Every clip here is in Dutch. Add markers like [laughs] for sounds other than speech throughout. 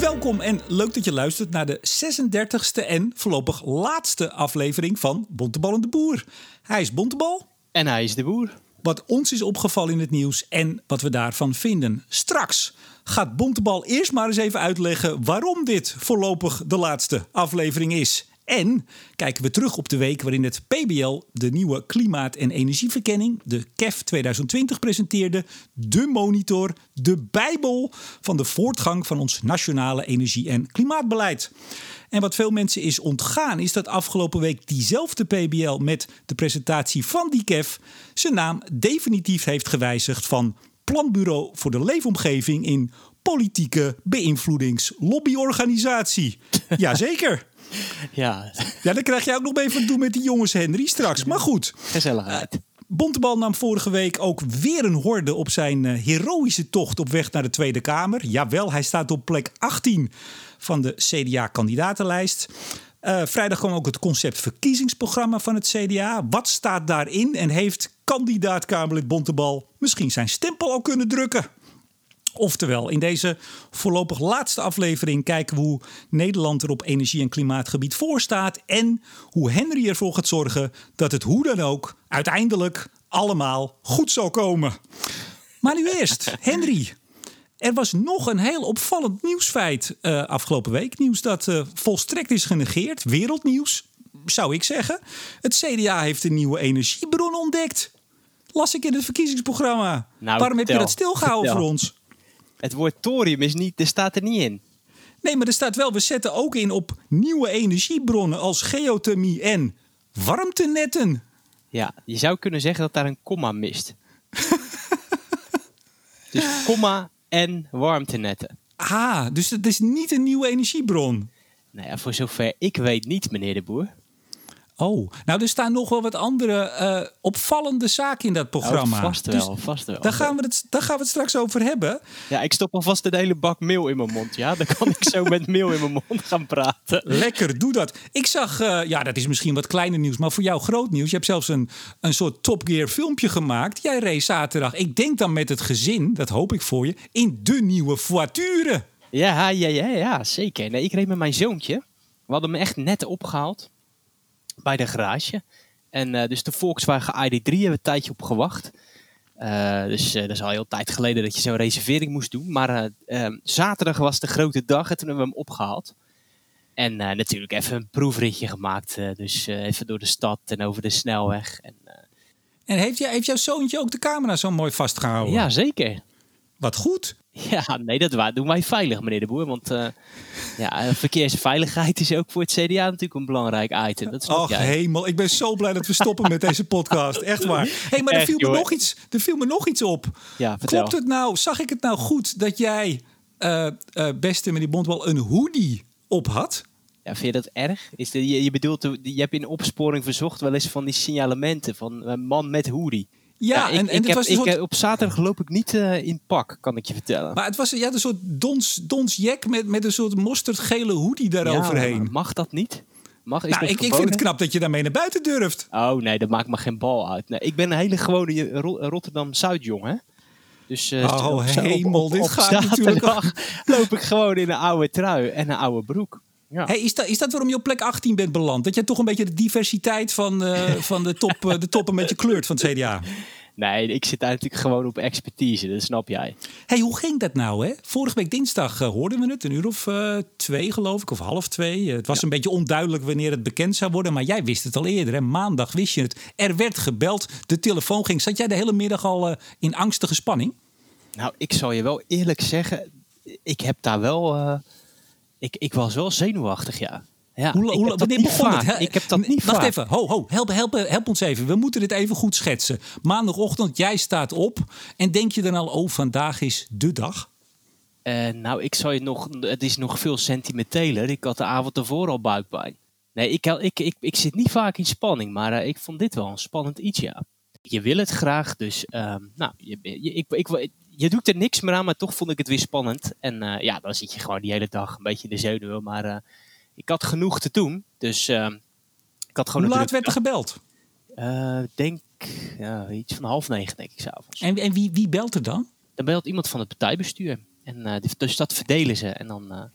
Welkom en leuk dat je luistert naar de 36e en voorlopig laatste aflevering van Bontebal en de Boer. Hij is Bontebal. En hij is de boer. Wat ons is opgevallen in het nieuws en wat we daarvan vinden. Straks gaat Bontebal eerst maar eens even uitleggen waarom dit voorlopig de laatste aflevering is. En kijken we terug op de week waarin het PBL de nieuwe klimaat- en energieverkenning, de KEF 2020, presenteerde. De monitor, de bijbel van de voortgang van ons nationale energie- en klimaatbeleid. En wat veel mensen is ontgaan, is dat afgelopen week diezelfde PBL met de presentatie van die KEF zijn naam definitief heeft gewijzigd van Planbureau voor de Leefomgeving in politieke beïnvloedings-lobbyorganisatie. [laughs] Jazeker. [laughs] Ja, Ja, dan krijg jij ook nog mee van doen met die jongens Henry straks. Maar goed, gezelligheid. Bontebal nam vorige week ook weer een horde op zijn eh, heroïsche tocht op weg naar de Tweede Kamer. Jawel, hij staat op plek 18 van de CDA-kandidatenlijst. Eh, vrijdag kwam ook het concept verkiezingsprogramma van het CDA. Wat staat daarin en heeft kandidaat-Kamerlid Bontebal misschien zijn stempel al kunnen drukken? Oftewel, in deze voorlopig laatste aflevering kijken we hoe Nederland er op energie- en klimaatgebied voor staat. En hoe Henry ervoor gaat zorgen dat het hoe dan ook uiteindelijk allemaal goed zal komen. Maar nu eerst, [laughs] Henry. Er was nog een heel opvallend nieuwsfeit eh, afgelopen week. Nieuws dat eh, volstrekt is genegeerd. Wereldnieuws, zou ik zeggen. Het CDA heeft een nieuwe energiebron ontdekt. Las ik in het verkiezingsprogramma. Nou, Waarom heb je dat stilgehouden Vertel. voor ons? Het woord thorium is niet, er staat er niet in. Nee, maar er staat wel, we zetten ook in op nieuwe energiebronnen als geothermie en warmtenetten. Ja, je zou kunnen zeggen dat daar een komma mist. [laughs] dus komma en warmtenetten. Ah, dus het is niet een nieuwe energiebron. Nou ja, voor zover ik weet niet, meneer de boer. Oh, nou er staan nog wel wat andere eh, opvallende zaken in dat programma. Oh, vast Dus wel, vast wel. daar, gaan we het, daar gaan we het straks over hebben. Ja, ik stop alvast een hele bak meel in mijn mond, ja? Dan kan ik zo [laughs] met meel in mijn mond gaan praten. Lekker, doe dat. Ik zag, eh, ja, dat is misschien wat kleiner nieuws, maar voor jou groot nieuws. Je hebt zelfs een, een soort Top Gear filmpje gemaakt. Jij reed zaterdag, ik denk dan met het gezin, dat hoop ik voor je, in de nieuwe voiture. Ja, ja, ja, ja, zeker. Nee, ik reed met mijn zoontje. We hadden hem echt net opgehaald bij de garage. En eh, dus de Volkswagen ID3 hebben we een tijdje op gewacht. Eh, dus eh, dat is al heel tijd geleden dat je zo'n reservering moest doen. Maar eh, eh, zaterdag was de grote dag en toen hebben we hem opgehaald. En natuurlijk even een proefritje gemaakt. dus even door de stad en over de snelweg. En, En heeft, jij, heeft jouw zoontje ook de camera zo mooi vastgehouden? ja, zeker. Wat goed. [laughs] Ja, nee, dat wa- doen wij veilig, meneer de Boer. Want eh, ja, verkeersveiligheid is ook voor het CDA natuurlijk een belangrijk item. Dat Ach jij. hemel, ik ben zo blij dat we stoppen met deze podcast. [laughs] Echt waar. hey, maar er viel, me nog iets, er viel me nog iets op. Ja. Klopt het nou, zag ik het nou goed dat jij, eh, eh, beste meneer Bondwal, een hoodie op had? Ja, vind je dat erg? Is de, je, je bedoelt, je hebt in opsporing verzocht wel eens van die signalementen van een man met hoodie. Ja, en, en ik heb, was een ik, soort, op zaterdag loop ik niet eh, in pak, kan ik je vertellen. maar het was ja, een soort dons, dons jack met, met een soort mosterdgele hoodie Ja, daaroverheen. maar mag dat niet? Mag, is nou, ik, ik vind het knap dat je daarmee naar buiten durft. Oh nee, dat maakt me geen bal uit. Nee, ik ben een hele gewone Ro- Rotterdam-Zuidjong, hè? Dus, eh, Oh, op- op- hemel, op- dit gaat natuurlijk- [laughs] loop ik gewoon in een oude trui en een oude broek. Ja. Hey, is, dat, is dat waarom je op plek 18 bent beland? Dat jij toch een beetje de diversiteit van, eh, [laughs] van de, top, eh, de top een beetje kleurt van het CDA? Nee, ik zit daar natuurlijk gewoon op expertise, dat snap jij. hey, hoe ging dat nou? Hè? Vorige week dinsdag eh, hoorden we het, een uur of twee geloof ik, of half twee. Eh, het was een beetje onduidelijk wanneer het bekend zou worden, maar jij wist het al eerder. Hè? Maandag wist je het. Er werd gebeld, de telefoon ging. Zat jij de hele middag al in angstige spanning? Nou, ik zal je wel eerlijk zeggen, ik heb daar wel... ik, ik was wel zenuwachtig, ja. ja Hoe, ik hoe, wanneer niet begon vaak. het? hè? Ik heb dat niet Wacht vaak. even, ho, ho, help, help, help ons even. We moeten dit even goed schetsen. Maandagochtend, jij staat op en denk je dan al, oh, vandaag is de dag? Eh, nou, ik zal je nog... Het is nog veel sentimenteler. Ik had de avond ervoor al buikpijn. Nee, ik, ik, ik, ik zit niet vaak in spanning, maar eh, ik vond dit wel een spannend iets, ja. Je wil het graag, dus ehm, nou, je, je, ik, ik, je doet er niks meer aan, maar toch vond ik het weer spannend. En eh, ja, dan zit je gewoon die hele dag een beetje in de zenuwen. Maar eh, ik had genoeg te doen, dus ehm, ik had gewoon Hoe laat werd er gebeld? Eh, denk ja, iets van half negen, denk ik, s'avonds. En, en wie, wie belt er dan? Dan belt iemand van het partijbestuur. En dus dat verdelen ze. En dan,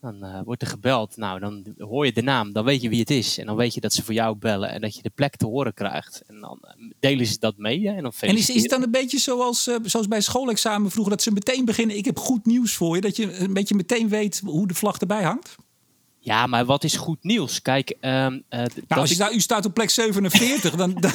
Dan eh, wordt er gebeld. Nou, dan hoor je de naam. Dan weet je wie het is. En dan weet je dat ze voor jou bellen. En dat je de plek te horen krijgt. En dan eh, delen ze dat mee. hè, En, dan En is, is het dan een beetje zoals, eh, zoals bij schoolexamen vroeger, dat ze meteen beginnen, ik heb goed nieuws voor je, dat je een beetje meteen weet hoe de vlag erbij hangt? Ja, maar wat is goed nieuws? Kijk, ehm, eh, Nou, dat als je ik- nou, u staat op plek 47, dan, [laughs] dan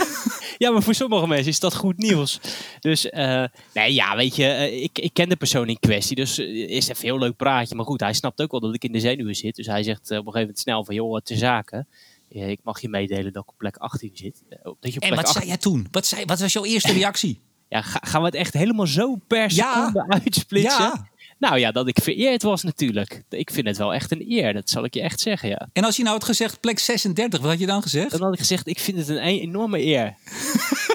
Ja, maar voor sommige mensen is dat goed nieuws. Dus, eh, nee, ja, weet je, eh, ik, ik ken de persoon in kwestie. Dus is even een heel leuk praatje. Maar goed, hij snapt ook wel dat ik in de zenuwen zit. Dus hij zegt op een gegeven moment snel van, joh, te zaken. Eh, ik mag je meedelen dat ik op plek 18 zit. Dat je op En plek wat 18 zei jij toen? Wat, zei, wat was jouw eerste [laughs] reactie? Ja, ga- gaan we het echt helemaal zo per Ja. seconde [laughs] uitsplitsen? Ja. Nou ja, dat ik vereerd was natuurlijk. Ik vind het wel echt een eer, dat zal ik je echt zeggen, ja. En als je nou had gezegd plek 36, wat had je dan gezegd? Dan had ik gezegd, ik vind het een e- enorme eer. [laughs]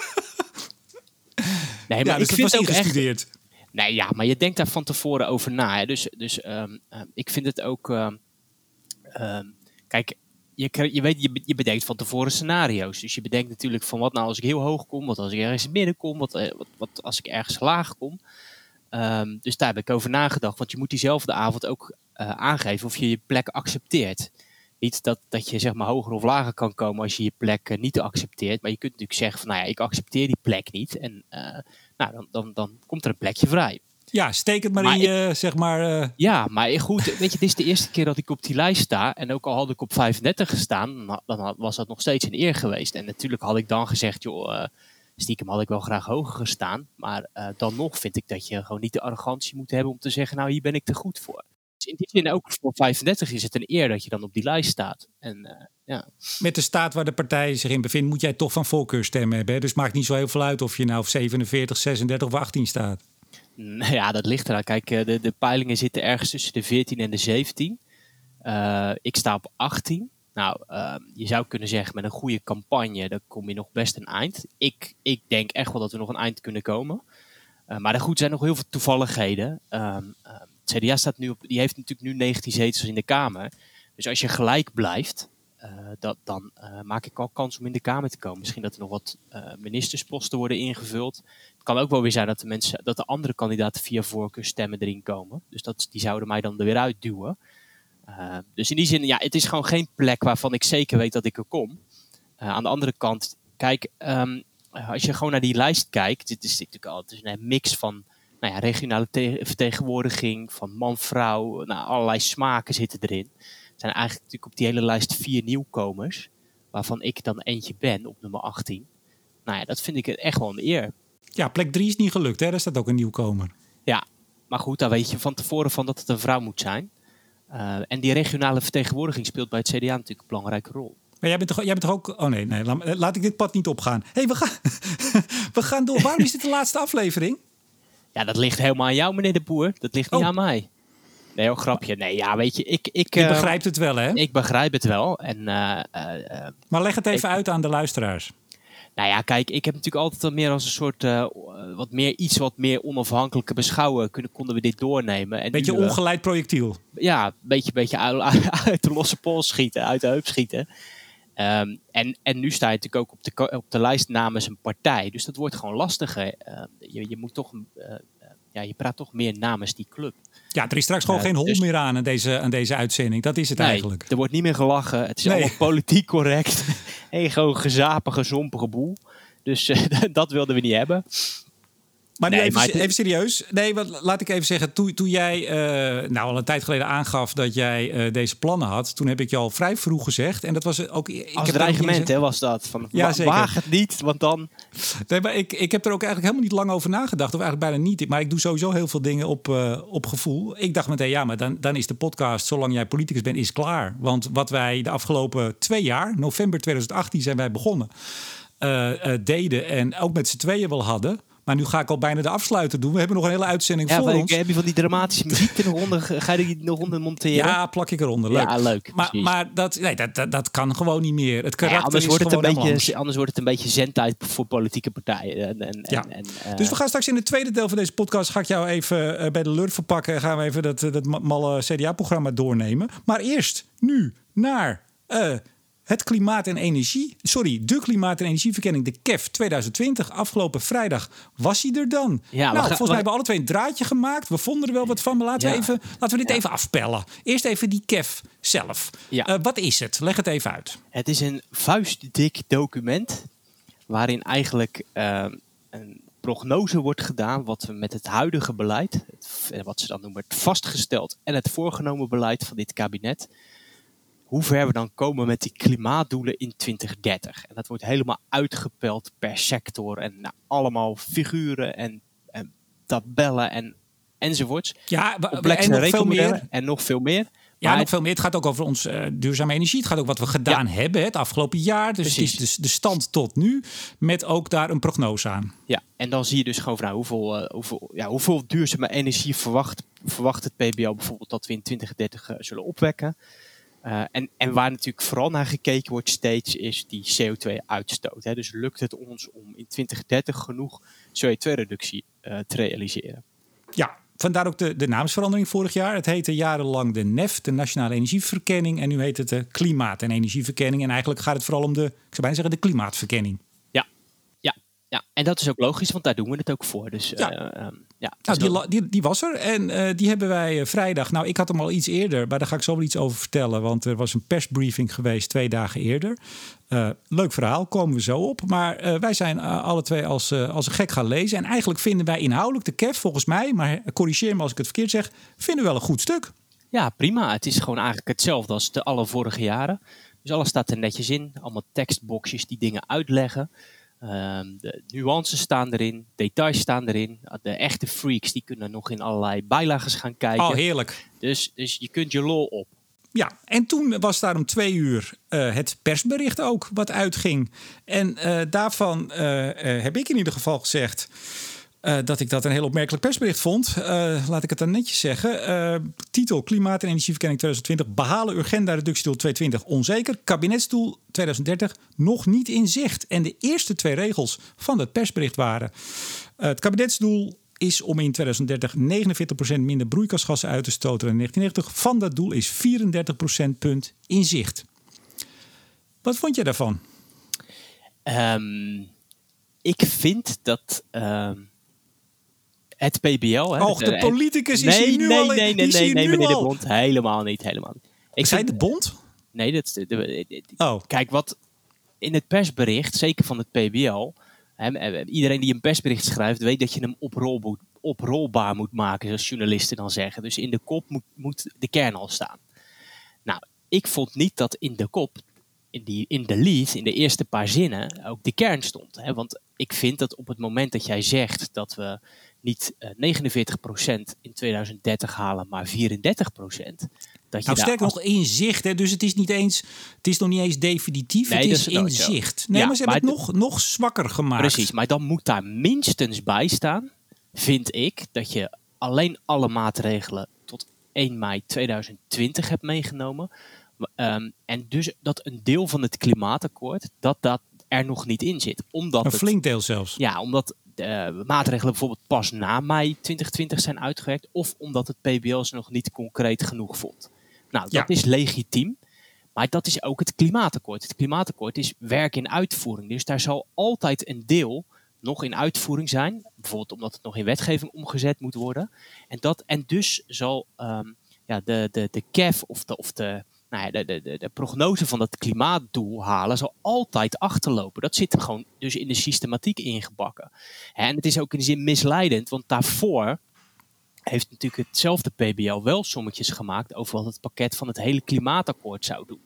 Nee, maar ja, dus ik dat vind was ook echt... ingestudeerd. Nee, ja, maar je denkt daar van tevoren over na. Hè. Dus, dus ehm, ehm, ik vind het ook... ehm, kijk, je, je, weet, je, je bedenkt van tevoren scenario's. Dus je bedenkt natuurlijk van wat nou als ik heel hoog kom, wat als ik ergens midden kom, wat, eh, wat, wat als ik ergens laag kom. Ehm, dus daar heb ik over nagedacht. Want je moet diezelfde avond ook eh, aangeven of je je plek accepteert. Niet dat, dat je zeg maar hoger of lager kan komen als je je plek eh, niet accepteert. Maar je kunt natuurlijk zeggen van nou ja, ik accepteer die plek niet. En eh, nou, dan, dan, dan komt er een plekje vrij. Ja, steek het maar, Maar in je, zeg maar... Ja, maar goed, weet je, dit is de eerste keer dat ik op die lijst sta. En ook al had ik op 35 gestaan, dan was dat nog steeds een eer geweest. En natuurlijk had ik dan gezegd, joh, stiekem had ik wel graag hoger gestaan. Maar eh, dan nog vind ik dat je gewoon niet de arrogantie moet hebben om te zeggen, nou, hier ben ik te goed voor. Dus in die zin ook voor 35 is het een eer dat je dan op die lijst staat. En eh, ja, met de staat waar de partij zich in bevindt, moet jij toch van voorkeurstemmen hebben. Hè? Dus maakt niet zo heel veel uit of je nou op 47, 36 of 18 staat. Nou ja, dat ligt eraan. Kijk, eh, de, de peilingen zitten ergens tussen de 14 en de 17. Eh, ik sta op 18. Nou, eh, je zou kunnen zeggen met een goede campagne, dan kom je nog best een eind. Ik, ik denk echt wel dat we nog een eind kunnen komen. Eh, maar er goed zijn nog heel veel toevalligheden. Ehm, ehm, het CDA staat nu op, die heeft natuurlijk nu 19 zetels in de Kamer. Dus als je gelijk blijft, eh, dat, dan eh, maak ik al kans om in de Kamer te komen. Misschien dat er nog wat ministersposten worden ingevuld. Het kan ook wel weer zijn dat de, mensen, dat de andere kandidaten via voorkeurstemmen erin komen. Dus dat, die zouden mij dan er weer uitduwen. Eh, dus in die zin, ja, het is gewoon geen plek waarvan ik zeker weet dat ik er kom. Eh, aan de andere kant, kijk, ehm, als je gewoon naar die lijst kijkt, dit is natuurlijk altijd een mix van nou ja, regionale te- vertegenwoordiging, van man-vrouw, nou, allerlei smaken zitten erin. Er zijn eigenlijk natuurlijk op die hele lijst vier nieuwkomers, waarvan ik dan eentje ben op nummer 18. Nou ja, dat vind ik echt wel een eer. Ja, plek 3 is niet gelukt, hè? Daar staat ook een nieuwkomer. Ja, maar goed, daar weet je van tevoren van dat het een vrouw moet zijn. Eh, en die regionale vertegenwoordiging speelt bij het CDA natuurlijk een belangrijke rol. Maar jij bent toch, jij bent toch ook... Oh nee, nee laat, laat ik dit pad niet opgaan. Hé, hey, we, gaan, [laughs] we gaan door. Waarom is dit de laatste aflevering? Ja, dat ligt helemaal aan jou, meneer de Boer. Dat ligt niet Oh. aan mij. Nee, hoor, grapje. Nee, ja, weet je, ik... Ik, eh, begrijpt het wel, hè? Ik begrijp het wel. En eh, eh, eh, Maar leg het even uit aan de luisteraars. Nou ja, kijk, ik heb natuurlijk altijd al meer als een soort, eh, wat meer, iets wat meer onafhankelijke beschouwen kunnen, konden we dit doornemen. En Beetje nu, eh, ongeleid projectiel. ja, een beetje, beetje uit, [laughs] uit de losse pols schieten, uit de heup schieten. Ehm, en, en nu sta je natuurlijk ook op de, op de lijst namens een partij. Dus dat wordt gewoon lastiger. Ehm, je, je moet toch, eh, ja, je praat toch meer namens die club. Ja, er is straks gewoon geen hol dus- meer aan aan deze, aan deze uitzending. Dat is het Nee, eigenlijk. er wordt niet meer gelachen. Het is Nee. allemaal politiek correct. [laughs] gewoon gezapige, zompige boel. Dus eh, [laughs] dat wilden we niet hebben. Maar nu Nee, even, maar even serieus. Nee, wat, laat ik even zeggen. Toen, toen jij eh, nou al een tijd geleden aangaf dat jij eh, deze plannen had, toen heb ik je al vrij vroeg gezegd. En dat was ook. Ik Als heb er dreigement hè, was dat. Van, Ja, wa- zeker. Waag het niet, want dan... Nee, maar ik, ik heb er ook eigenlijk helemaal niet lang over nagedacht. Of eigenlijk bijna niet. Maar ik doe sowieso heel veel dingen op, eh, op gevoel. Ik dacht meteen, ja, maar dan, dan is de podcast, zolang jij politicus bent, is klaar. Want wat wij de afgelopen twee jaar, november 2018 zijn wij begonnen, eh, eh, deden en ook met z'n tweeën wel hadden. Maar nu ga ik al bijna de afsluiter doen. We hebben nog een hele uitzending Ja, voor ons. heb je van die dramatische muziek er nog onder, ga je die nog onder monteren? Ja, plak ik eronder. Leuk. Ja, leuk. maar, maar dat, nee, dat, dat, dat kan gewoon niet meer. Het Ja, karakter anders, is wordt het een beetje, anders. anders wordt het een beetje zendtijd voor politieke partijen. En, en, Ja. en, en, eh, Dus we gaan straks in het tweede deel van deze podcast... ga ik jou even eh, bij de lurf verpakken... en gaan we even dat, eh, dat ma- malle CDA-programma doornemen. Maar eerst nu naar het klimaat en energie, sorry, de klimaat en energieverkenning, de KEF 2020. Afgelopen vrijdag was hij er dan. Ja, nou, volgens mij we- hebben we alle twee een draadje gemaakt. We vonden er wel wat van, maar laten, we, even, laten we dit Ja. even afpellen. Eerst even die KEF zelf. Ja. Eh, wat is het? Leg het even uit. Het is een vuistdik document waarin eigenlijk ehm, een prognose wordt gedaan wat we met het huidige beleid, het, eh, wat ze dan noemen het vastgesteld en het voorgenomen beleid van dit kabinet, hoe ver we dan komen met die klimaatdoelen in 2030. En dat wordt helemaal uitgepeld per sector en nou, allemaal figuren en, en tabellen en enzovoorts. Ja, Complexe en nog veel rekenmodellen meer. en nog veel meer. Ja, Maar nog veel meer. Het gaat ook over ons eh, duurzame energie. Het gaat ook wat we gedaan hebben het afgelopen jaar. Dus het is dus de stand tot nu. Met ook daar een prognose aan. Ja, en dan zie je dus gewoon van nou, hoeveel, eh, hoeveel, ja, hoeveel duurzame energie verwacht, verwacht het PBL bijvoorbeeld dat we in 2030 eh, zullen opwekken. Eh, en, en waar natuurlijk vooral naar gekeken wordt steeds is die CO2-uitstoot. Hè. Dus lukt het ons om in 2030 genoeg CO2-reductie eh, te realiseren? Ja, vandaar ook de, de naamsverandering vorig jaar. Het heette jarenlang de NEF, de Nationale Energieverkenning. En nu heet het de Klimaat- en Energieverkenning. En eigenlijk gaat het vooral om de, ik zou bijna zeggen, de klimaatverkenning. Ja. En dat is ook logisch, want daar doen we het ook voor. Dus Ja. eh, ehm, ja, Nou, dus die, die, die was er en eh, die hebben wij eh, vrijdag. Nou, ik had hem al iets eerder, maar daar ga ik zo wel iets over vertellen. Want er was een persbriefing geweest twee dagen eerder. Leuk verhaal, komen we zo op. Maar wij zijn alle twee als, als een gek gaan lezen. En eigenlijk vinden wij inhoudelijk de KEF, volgens mij, maar corrigeer me als ik het verkeerd zeg, vinden we wel een goed stuk. Ja, prima. Het is gewoon eigenlijk hetzelfde als de alle vorige jaren. Dus alles staat er netjes in. Allemaal tekstboxjes die dingen uitleggen. Ehm, de nuances staan erin, details staan erin. De echte freaks die kunnen nog in allerlei bijlagen gaan kijken. Oh, heerlijk. dus, dus je kunt je lol op. Ja, en toen was daar om twee uur eh, het persbericht ook wat uitging. En eh, daarvan eh, heb ik in ieder geval gezegd eh, dat ik dat een heel opmerkelijk persbericht vond. Eh, laat ik het dan netjes zeggen. Eh, titel Klimaat- en Energieverkenning 2020. Behalen agenda-reductiedoel 2020 onzeker. Kabinetsdoel 2030 nog niet in zicht. En de eerste twee regels van het persbericht waren... het kabinetsdoel is om in 2030 49% minder broeikasgassen uit te stoten dan in 1990. Van dat doel is 34 procentpunt in zicht. Wat vond je daarvan? Ehm, ik vind dat ehm, het PBL... Hè, Och, de het- politicus is nee, hier nu nee, al... Nee, nee, nee, nee, nu meneer de. Bond. Helemaal niet, helemaal niet. Ik vind- de bond? Nee, dat is de, de- de- Oh, Kijk, wat in het persbericht, zeker van het PBL, hè, eh, iedereen die een persbericht schrijft, weet dat je hem oprolbaar moet maken, zoals journalisten dan zeggen. Dus in de kop moet, moet de kern al staan. Nou, ik vond niet dat in de kop, in, die, in de lead, in de eerste paar zinnen, ook de kern stond. Hè? Want ik vind dat op het moment dat jij zegt dat we niet eh 49% in 2030 halen, maar 34%. Dat je nou sterk nog in zicht. Hè? Dus het is, niet eens, het is nog niet eens definitief. Nee, het is is in zicht. Nee, Ja, maar ze hebben het nog, nog zwakker gemaakt. Precies, maar dan moet daar minstens bij staan, vind ik, dat je alleen alle maatregelen tot 1 mei 2020 hebt meegenomen. Ehm, en dus dat een deel van het klimaatakkoord, dat dat er nog niet in zit. Omdat Een flink deel zelfs. ja, omdat de maatregelen bijvoorbeeld pas na mei 2020 zijn uitgewerkt. Of omdat het PBL ze nog niet concreet genoeg vond. Nou, dat Ja. is legitiem. Maar dat is ook het klimaatakkoord. Het klimaatakkoord is werk in uitvoering. Dus daar zal altijd een deel nog in uitvoering zijn. Bijvoorbeeld omdat het nog in wetgeving omgezet moet worden. En, dat, en dus zal ehm, ja, de, de, de CAF of de, of de, nou ja, de, de, de, prognose van dat klimaatdoel halen zal altijd achterlopen. Dat zit er gewoon dus in de systematiek ingebakken. En het is ook in die zin misleidend, want daarvoor heeft natuurlijk hetzelfde PBL wel sommetjes gemaakt over wat het pakket van het hele klimaatakkoord zou doen.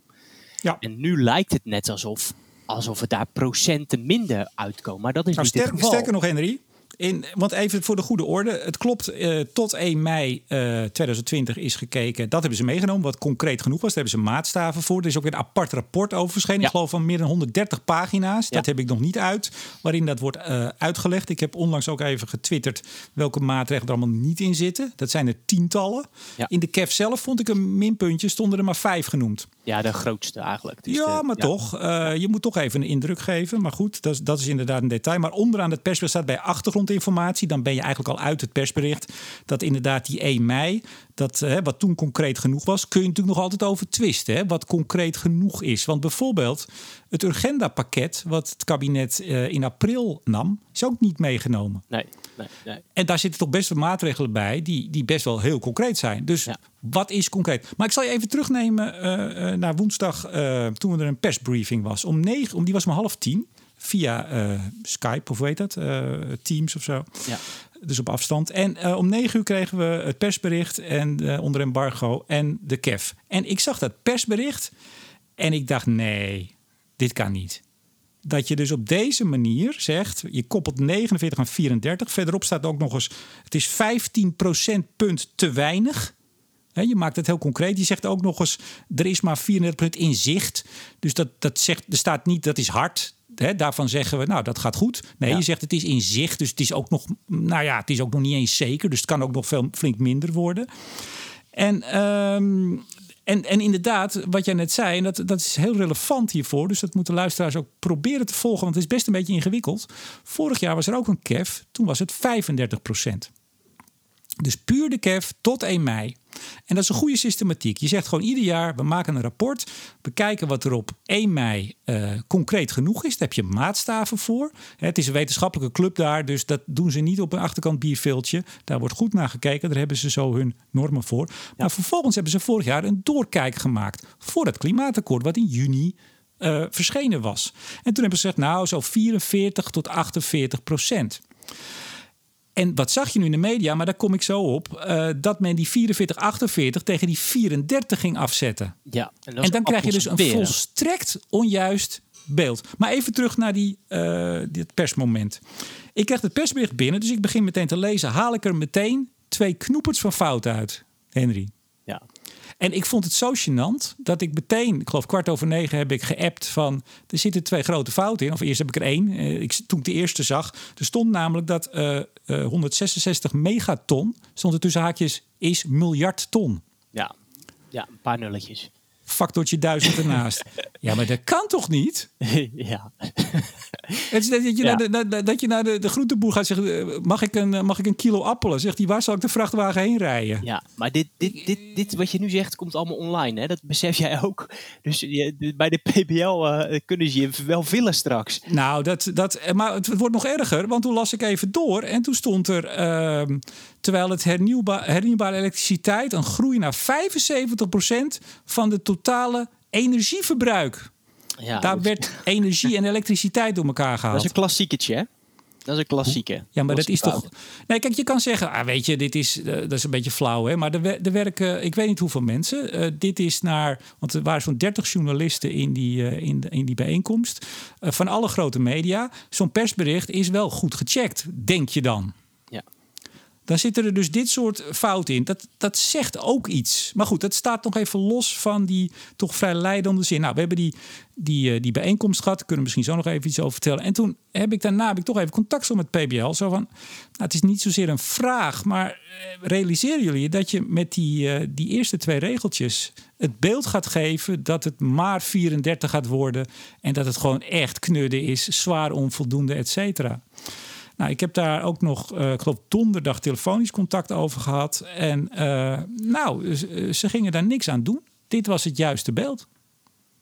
Ja. En nu lijkt het net alsof, alsof het daar procenten minder uitkomen. Maar dat is Nou, niet het geval. sterker nog, Henry. In, want even voor de goede orde. Het klopt, eh, tot 1 mei eh, 2020 is gekeken. Dat hebben ze meegenomen, wat concreet genoeg was. Daar hebben ze maatstaven voor. Er is ook weer een apart rapport over verschenen. Ja. Ik geloof van meer dan 130 pagina's. Dat heb ik nog niet uit, waarin dat wordt eh, uitgelegd. Ik heb onlangs ook even getwitterd welke maatregelen er allemaal niet in zitten. Dat zijn er tientallen. Ja. In de KEF zelf vond ik een minpuntje, stonden er maar vijf genoemd. Ja, de grootste eigenlijk. Dus ja, de- maar toch. eh, je moet toch even een indruk geven. Maar goed, dat is, dat is inderdaad een detail. Maar onderaan het persbericht staat bij achtergrondinformatie. Dan ben je eigenlijk al uit het persbericht. Dat inderdaad die 1 mei. Dat hè, wat toen concreet genoeg was, kun je natuurlijk nog altijd over twisten. Hè, wat concreet genoeg is. Want bijvoorbeeld het Urgenda-pakket, wat het kabinet uh, in april nam, is ook niet meegenomen. Nee, nee, nee. En daar zitten toch best wel maatregelen bij die, die best wel heel concreet zijn. Dus Ja. wat is concreet? Maar ik zal je even terugnemen eh, eh, naar woensdag, eh, toen er een persbriefing was. Om negen, om, die was om half tien. Via eh, Skype, of hoe heet dat? Eh, Teams of zo. Ja. Dus op afstand. En eh, om negen uur kregen we het persbericht en eh, onder embargo en de KEF. En ik zag dat persbericht en ik dacht, nee, dit kan niet. Dat je dus op deze manier zegt, je koppelt 49 aan 34. Verderop staat ook nog eens, het is 15 procentpunt te weinig. Hè, je maakt het heel concreet. Je zegt ook nog eens, er is maar 34 in zicht. Dus dat, dat zegt, er staat niet, dat is hard. Hè, daarvan zeggen we, nou, dat gaat goed. Nee, Ja. je zegt het is in zicht. Dus het is ook nog, nou ja, het is ook nog niet eens zeker. Dus het kan ook nog veel, flink minder worden. En, ehm, en, en inderdaad, wat jij net zei, en dat, dat is heel relevant hiervoor. Dus dat moeten luisteraars ook proberen te volgen, want het is best een beetje ingewikkeld. Vorig jaar was er ook een KEF, toen was het 35 procent. Dus puur de KEF tot 1 mei. En dat is een goede systematiek. Je zegt gewoon ieder jaar, we maken een rapport. We kijken wat er op 1 mei eh, concreet genoeg is. Daar heb je maatstaven voor. Het is een wetenschappelijke club daar, dus dat doen ze niet op een achterkant bierveeltje. Daar wordt goed naar gekeken, daar hebben ze zo hun normen voor. Maar vervolgens hebben ze vorig jaar een doorkijk gemaakt voor het klimaatakkoord, wat in juni eh, verschenen was. En toen hebben ze gezegd, nou, zo 44 tot 48 procent. En wat zag je nu in de media, maar daar kom ik zo op, eh, dat men die 44, 48 tegen die 34 ging afzetten. Ja. En dan krijg je dus een volstrekt onjuist beeld. Maar even terug naar die, eh, dit persmoment. Ik krijg het persbericht binnen, dus ik begin meteen te lezen. Haal ik er meteen twee knoepers van fout uit, Henry. Ja. En ik vond het zo gênant dat ik meteen, ik geloof kwart over negen, heb ik geappt van er zitten twee grote fouten in. Of eerst heb ik er één. Eh, Ik, toen ik de eerste zag, er stond namelijk dat eh, 166 megaton, stond er tussen haakjes, is miljard ton. Ja. ja, een paar nulletjes. Factortje duizend ernaast. ja, maar dat kan toch niet? [laughs] ja. Dat je Ja. naar, de, naar- dat je naar de, de groenteboer gaat zeggen: eh, mag ik, een, eh, mag ik een kilo appelen? Zegt hij: waar zal ik de vrachtwagen heen rijden? Ja, maar dit, dit, dit, dit wat je nu zegt komt allemaal online. Hè? Dat besef jij ook. Dus je, bij de PBL eh, kunnen ze je wel villen straks. Nou, dat, dat, maar het, het wordt nog erger, want toen las ik even door en toen stond er, ehm, terwijl het hernieuwbaar, hernieuwbare elektriciteit een groei naar 75% van de totale energieverbruik. Ja, Daar dat, werd energie en elektriciteit door elkaar dat gehaald. is een klassieketje, hè? Dat is een klassieke. Ja, maar dat is toch. Nee, kijk, je kan zeggen, ah, weet je, dit is, eh, dat is een beetje flauw, hè? Maar er, wer- er werken, ik weet niet hoeveel mensen. Eh, dit is naar, want er waren zo'n 30 journalisten in die, eh, in, de- in die bijeenkomst. van alle grote media. Zo'n persbericht is wel goed gecheckt, denk je dan. Dan zitten er dus dit soort fouten in. Dat, dat zegt ook iets. Maar goed, dat staat nog even los van die toch vrij leidende zin. Nou, we hebben die, die, eh, die bijeenkomst gehad. Kunnen we misschien zo nog even iets over vertellen. En toen heb ik daarna heb ik toch even contact zo met PBL. Zo van, nou, het is niet zozeer een vraag, maar eh, realiseren jullie dat je met die, eh, die eerste twee regeltjes het beeld gaat geven dat het maar 34 gaat worden en dat het gewoon echt knudden is, zwaar onvoldoende, et cetera. Nou, ik heb daar ook nog, eh, ik geloof donderdag telefonisch contact over gehad. En eh, nou, ze, ze gingen daar niks aan doen. Dit was het juiste beeld.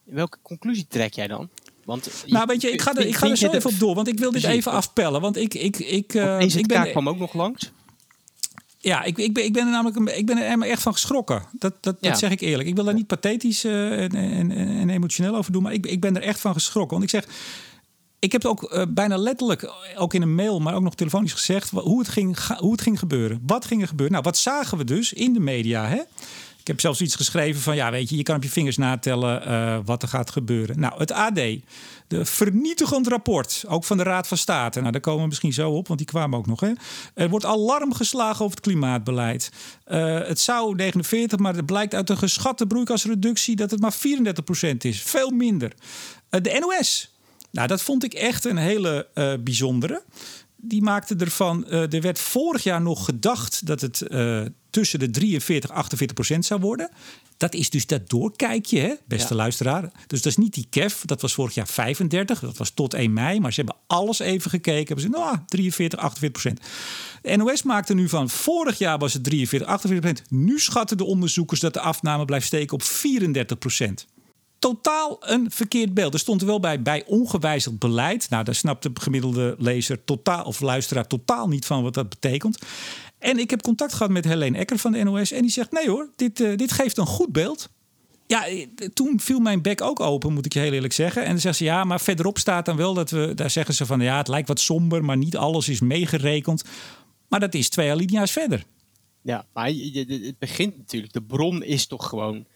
Welke conclusie trek jij dan? Want Nou, weet je, ik ga er, ik ga er zo even op door, want ik wil dit even afpellen. Want ik, ik, ik, eh, ik ben, kwam ook nog langs. ja, ik, ik, ben, ik ben er namelijk een- ik ben er echt van geschrokken. Dat, dat, Ja. dat zeg ik eerlijk. Ik wil daar niet pathetisch eh, en, en, en emotioneel over doen, maar ik, ik ben er echt van geschrokken. Want ik zeg, ik heb het ook eh, bijna letterlijk, ook in een mail, maar ook nog telefonisch gezegd, hoe het ging, hoe het ging gebeuren. Wat ging er gebeuren? Nou, wat zagen we dus in de media? Hè? Ik heb zelfs iets geschreven van, ja, weet je, je kan op je vingers natellen eh, wat er gaat gebeuren. Nou, het AD, de vernietigend rapport, ook van de Raad van State. Nou, daar komen we misschien zo op, want die kwamen ook nog. Hè? Er wordt alarm geslagen over het klimaatbeleid. Eh, het zou 49, maar het blijkt uit een geschatte broeikasreductie dat het maar 34% is. Veel minder. Eh, de NOS, nou, dat vond ik echt een hele eh, bijzondere. die maakte ervan. Uh, er werd vorig jaar nog gedacht dat het uh, tussen de 43 en 48 procent zou worden. Dat is dus dat doorkijkje, hè, beste luisteraar. Dus dat is niet die KEF, dat was vorig jaar 35, dat was tot 1 mei. Maar ze hebben alles even gekeken. Hebben ze, nou, 43, 48 procent. De NOS maakte nu van, vorig jaar was het 43, 48 procent. Nu schatten de onderzoekers dat de afname blijft steken op 34 procent totaal een verkeerd beeld. Er stond er wel bij, bij ongewijzigd beleid. Nou, daar snapt de gemiddelde lezer totaal, of luisteraar totaal niet van wat dat betekent. En ik heb contact gehad met Helene Ecker van de NOS. En die zegt: nee hoor, dit, uh, dit geeft een goed beeld. Ja, eh, toen viel mijn bek ook open, moet ik je heel eerlijk zeggen. En dan zegt ze ja, maar verderop staat dan wel dat we, daar zeggen ze van ja, het lijkt wat somber, maar niet alles is meegerekend. Maar dat is twee alinea's verder. Ja, maar het begint natuurlijk, de bron is toch gewoon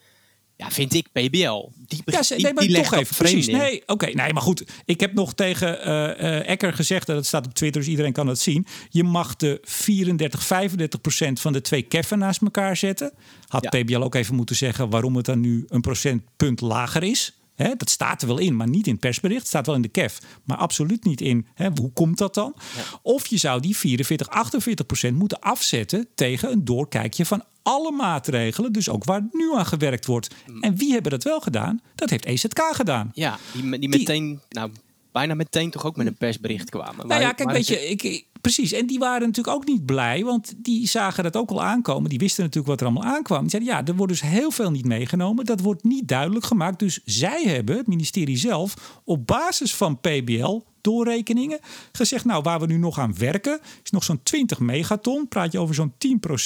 ja, vind ik PBL. Die, ja, die, nee, maar die toch even. Precies. Nee, oké. nee, maar goed. Ik heb nog tegen uh, Ecker gezegd, dat het staat op Twitter, dus iedereen kan dat zien. Je mag de 34, 35 procent van de twee keffen naast elkaar zetten. Had PBL ook even moeten zeggen waarom het dan nu een procentpunt lager is dat staat er wel in, maar niet in het persbericht. Het staat wel in de KEF, maar absoluut niet in. hoe komt dat dan? Of je zou die 44, 48 procent moeten afzetten tegen een doorkijkje van alle maatregelen. Dus ook waar nu aan gewerkt wordt. Mm. En wie hebben dat wel gedaan? Dat heeft EZK gedaan. Ja, die, die meteen, nou, bijna meteen toch ook met een persbericht kwamen. Nou ja, kijk, weet je, ik, precies. En die waren natuurlijk ook niet blij, want die zagen dat ook al aankomen. Die wisten natuurlijk wat er allemaal aankwam. Die zeiden, ja, er wordt dus heel veel niet meegenomen. Dat wordt niet duidelijk gemaakt. Dus zij hebben, het ministerie zelf, op basis van PBL doorrekeningen gezegd, nou, waar we nu nog aan werken, is nog zo'n 20 megaton. Praat je over zo'n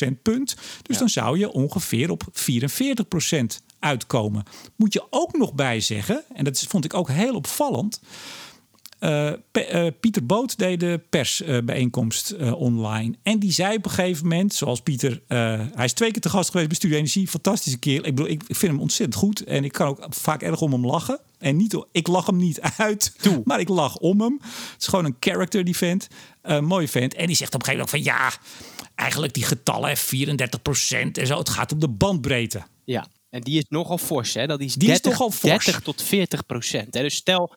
10% punt. Dus dan zou je ongeveer op 44% uitkomen. Moet je ook nog bij zeggen, en dat vond ik ook heel opvallend. Uh, Pieter Boot deed de persbijeenkomst uh, online. En die zei op een gegeven moment, zoals Pieter, hij is twee keer te gast geweest bij Studio Energie, fantastische keer. Ik bedoel, ik vind hem ontzettend goed en ik kan ook vaak erg om hem lachen. En niet, ik lach hem niet uit, Toe. [laughs] maar ik lach om hem. Het is gewoon een character, die vent. Uh, mooie vent. En die zegt op een gegeven moment van ja, eigenlijk die getallen, 34% en zo, het gaat om de bandbreedte. Ja, en die is nogal fors, hè? Dat is, die 30, is toch al fors. 30 tot 40 procent. Hè? Dus stel,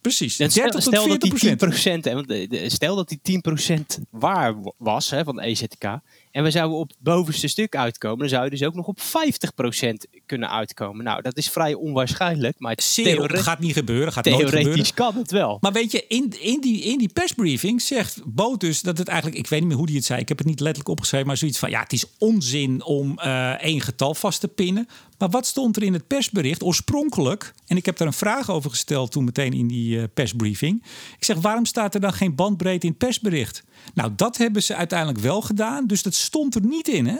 Precies. 30 stel, tot 40 dat die 10%, hè, want stel dat die 10% waar was hè, van de EZK. En we zouden op het bovenste stuk uitkomen. Dan zou je dus ook nog op 50% kunnen uitkomen. Nou, dat is vrij onwaarschijnlijk. Maar het gaat niet gebeuren. Gaat theoretisch kan het wel. Maar weet je, in, in, die, in die persbriefing zegt Boot dus dat het eigenlijk... Ik weet niet meer hoe hij het zei. Ik heb het niet letterlijk opgeschreven. Maar zoiets van, ja, het is onzin om uh, één getal vast te pinnen. Maar wat stond er in het persbericht oorspronkelijk? En ik heb daar een vraag over gesteld toen meteen in die uh, persbriefing. Ik zeg, waarom staat er dan geen bandbreedte in het persbericht? Nou, dat hebben ze uiteindelijk wel gedaan. Dus dat stond er niet in. Hè?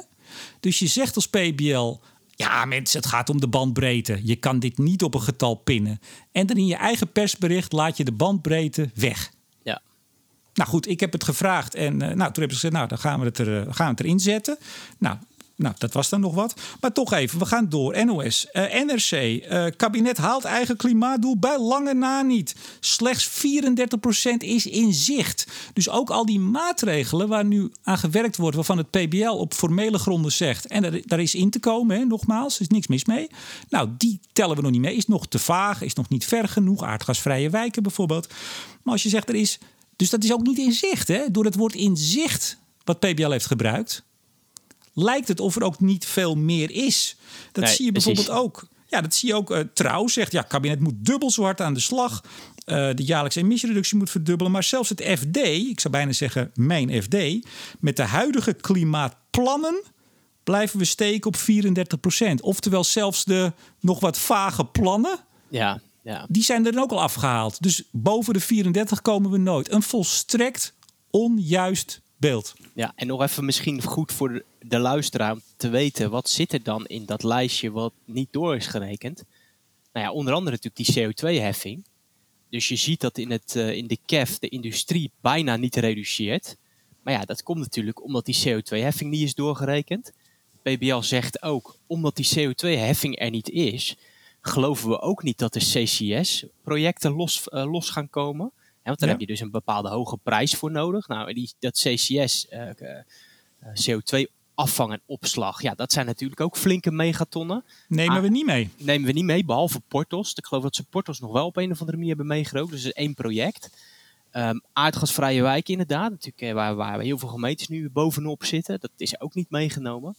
Dus je zegt als PBL. Ja, mensen, het gaat om de bandbreedte. Je kan dit niet op een getal pinnen. En dan in je eigen persbericht laat je de bandbreedte weg. Ja. Nou goed, ik heb het gevraagd en uh, nou, toen hebben ze gezegd, nou, dan gaan we het, er, uh, gaan we het erin zetten. Nou, nou, dat was dan nog wat. Maar toch even, we gaan door. NOS, eh, NRC, eh, kabinet haalt eigen klimaatdoel bij lange na niet. Slechts 34% is in zicht. Dus ook al die maatregelen waar nu aan gewerkt wordt, waarvan het PBL op formele gronden zegt. En daar is in te komen, hè, nogmaals, er is niks mis mee. Nou, die tellen we nog niet mee. Is nog te vaag, is nog niet ver genoeg. Aardgasvrije wijken bijvoorbeeld. Maar als je zegt er is. Dus dat is ook niet in zicht, hè? Door het woord in zicht wat PBL heeft gebruikt lijkt het of er ook niet veel meer is. Dat zie je bijvoorbeeld ook. Ja, dat zie je ook. Uh, Trouw zegt, ja, het kabinet moet dubbel zo hard aan de slag. Uh, de jaarlijkse emissiereductie moet verdubbelen. Maar zelfs het FD, ik zou bijna zeggen mijn FD... met de huidige klimaatplannen blijven we steken op 34 procent. Oftewel zelfs de nog wat vage plannen... Ja, ja. Die zijn er dan ook al afgehaald. Dus boven de 34 komen we nooit. Een volstrekt onjuist beeld. Ja, en nog even misschien goed voor de luisteraar om te weten, wat zit er dan in dat lijstje wat niet door is gerekend? Nou ja, onder andere natuurlijk die CO2-heffing. Dus je ziet dat in, het, uh, in de KEF de industrie bijna niet reduceert. Maar ja, dat komt natuurlijk omdat die CO2-heffing niet is doorgerekend. PBL zegt ook, omdat die CO2-heffing er niet is, geloven we ook niet dat de CCS-projecten los, uh, los gaan komen want daar heb je dus een bepaalde hoge prijs voor nodig. Nou, die, dat CCS, uh, CO2 afvang en opslag, ja, dat zijn natuurlijk ook flinke megatonnen. Nemen ah, we niet mee? Nemen we niet mee, behalve Portos. Ik geloof dat ze Portos nog wel op een of andere manier hebben meegeroken. Dus is één project. Um, aardgasvrije wijken inderdaad, natuurlijk, eh, waar, waar heel veel gemeentes nu bovenop zitten. Dat is ook niet meegenomen.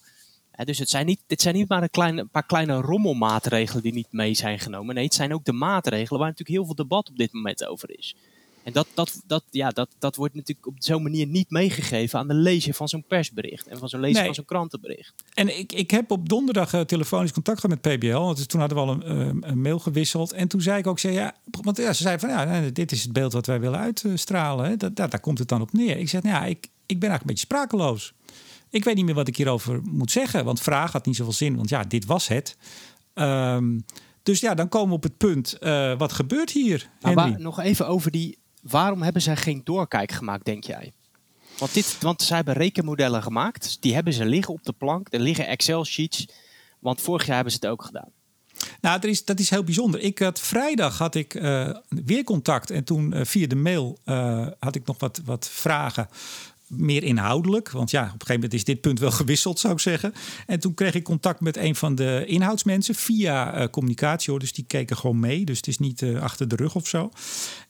dus het zijn niet, dit zijn niet maar een, kleine, een paar kleine rommelmaatregelen die niet mee zijn genomen. Nee, het zijn ook de maatregelen waar natuurlijk heel veel debat op dit moment over is. En dat, dat, dat, ja, dat, dat wordt natuurlijk op zo'n manier niet meegegeven aan de lezer van zo'n persbericht en van zo'n lezer van zo'n krantenbericht. En ik, ik heb op donderdag uh, telefonisch contact gehad met PBL. Want toen hadden we al een, uh, een, mail gewisseld. En toen zei ik ook, zei, ja, want ja, ze zei van ja, dit is het beeld wat wij willen uitstralen. Hè. Dat, daar, daar komt het dan op neer. Ik zeg, nou ja, ik, ik ben eigenlijk een beetje sprakeloos. Ik weet niet meer wat ik hierover moet zeggen. Want vraag had niet zoveel zin, want ja, dit was het. Um, dus ja, dan komen we op het punt, uh, wat gebeurt hier? Maar nog even over die waarom hebben zij geen doorkijk gemaakt, denk jij? Want, dit, want ze hebben rekenmodellen gemaakt. Die hebben ze liggen op de plank. Er liggen Excel-sheets. Want vorig jaar hebben ze het ook gedaan. Nou, dat is, dat is heel bijzonder. Ik had vrijdag had ik uh, weer contact. En toen uh, via de mail uh, had ik nog wat, wat vragen meer inhoudelijk. Want ja, op een gegeven moment is dit punt wel [laughs] gewisseld, zou ik zeggen. En toen kreeg ik contact met een van de inhoudsmensen via communicatie. Hoor. Dus die keken gewoon mee. Dus het is niet achter de rug of zo.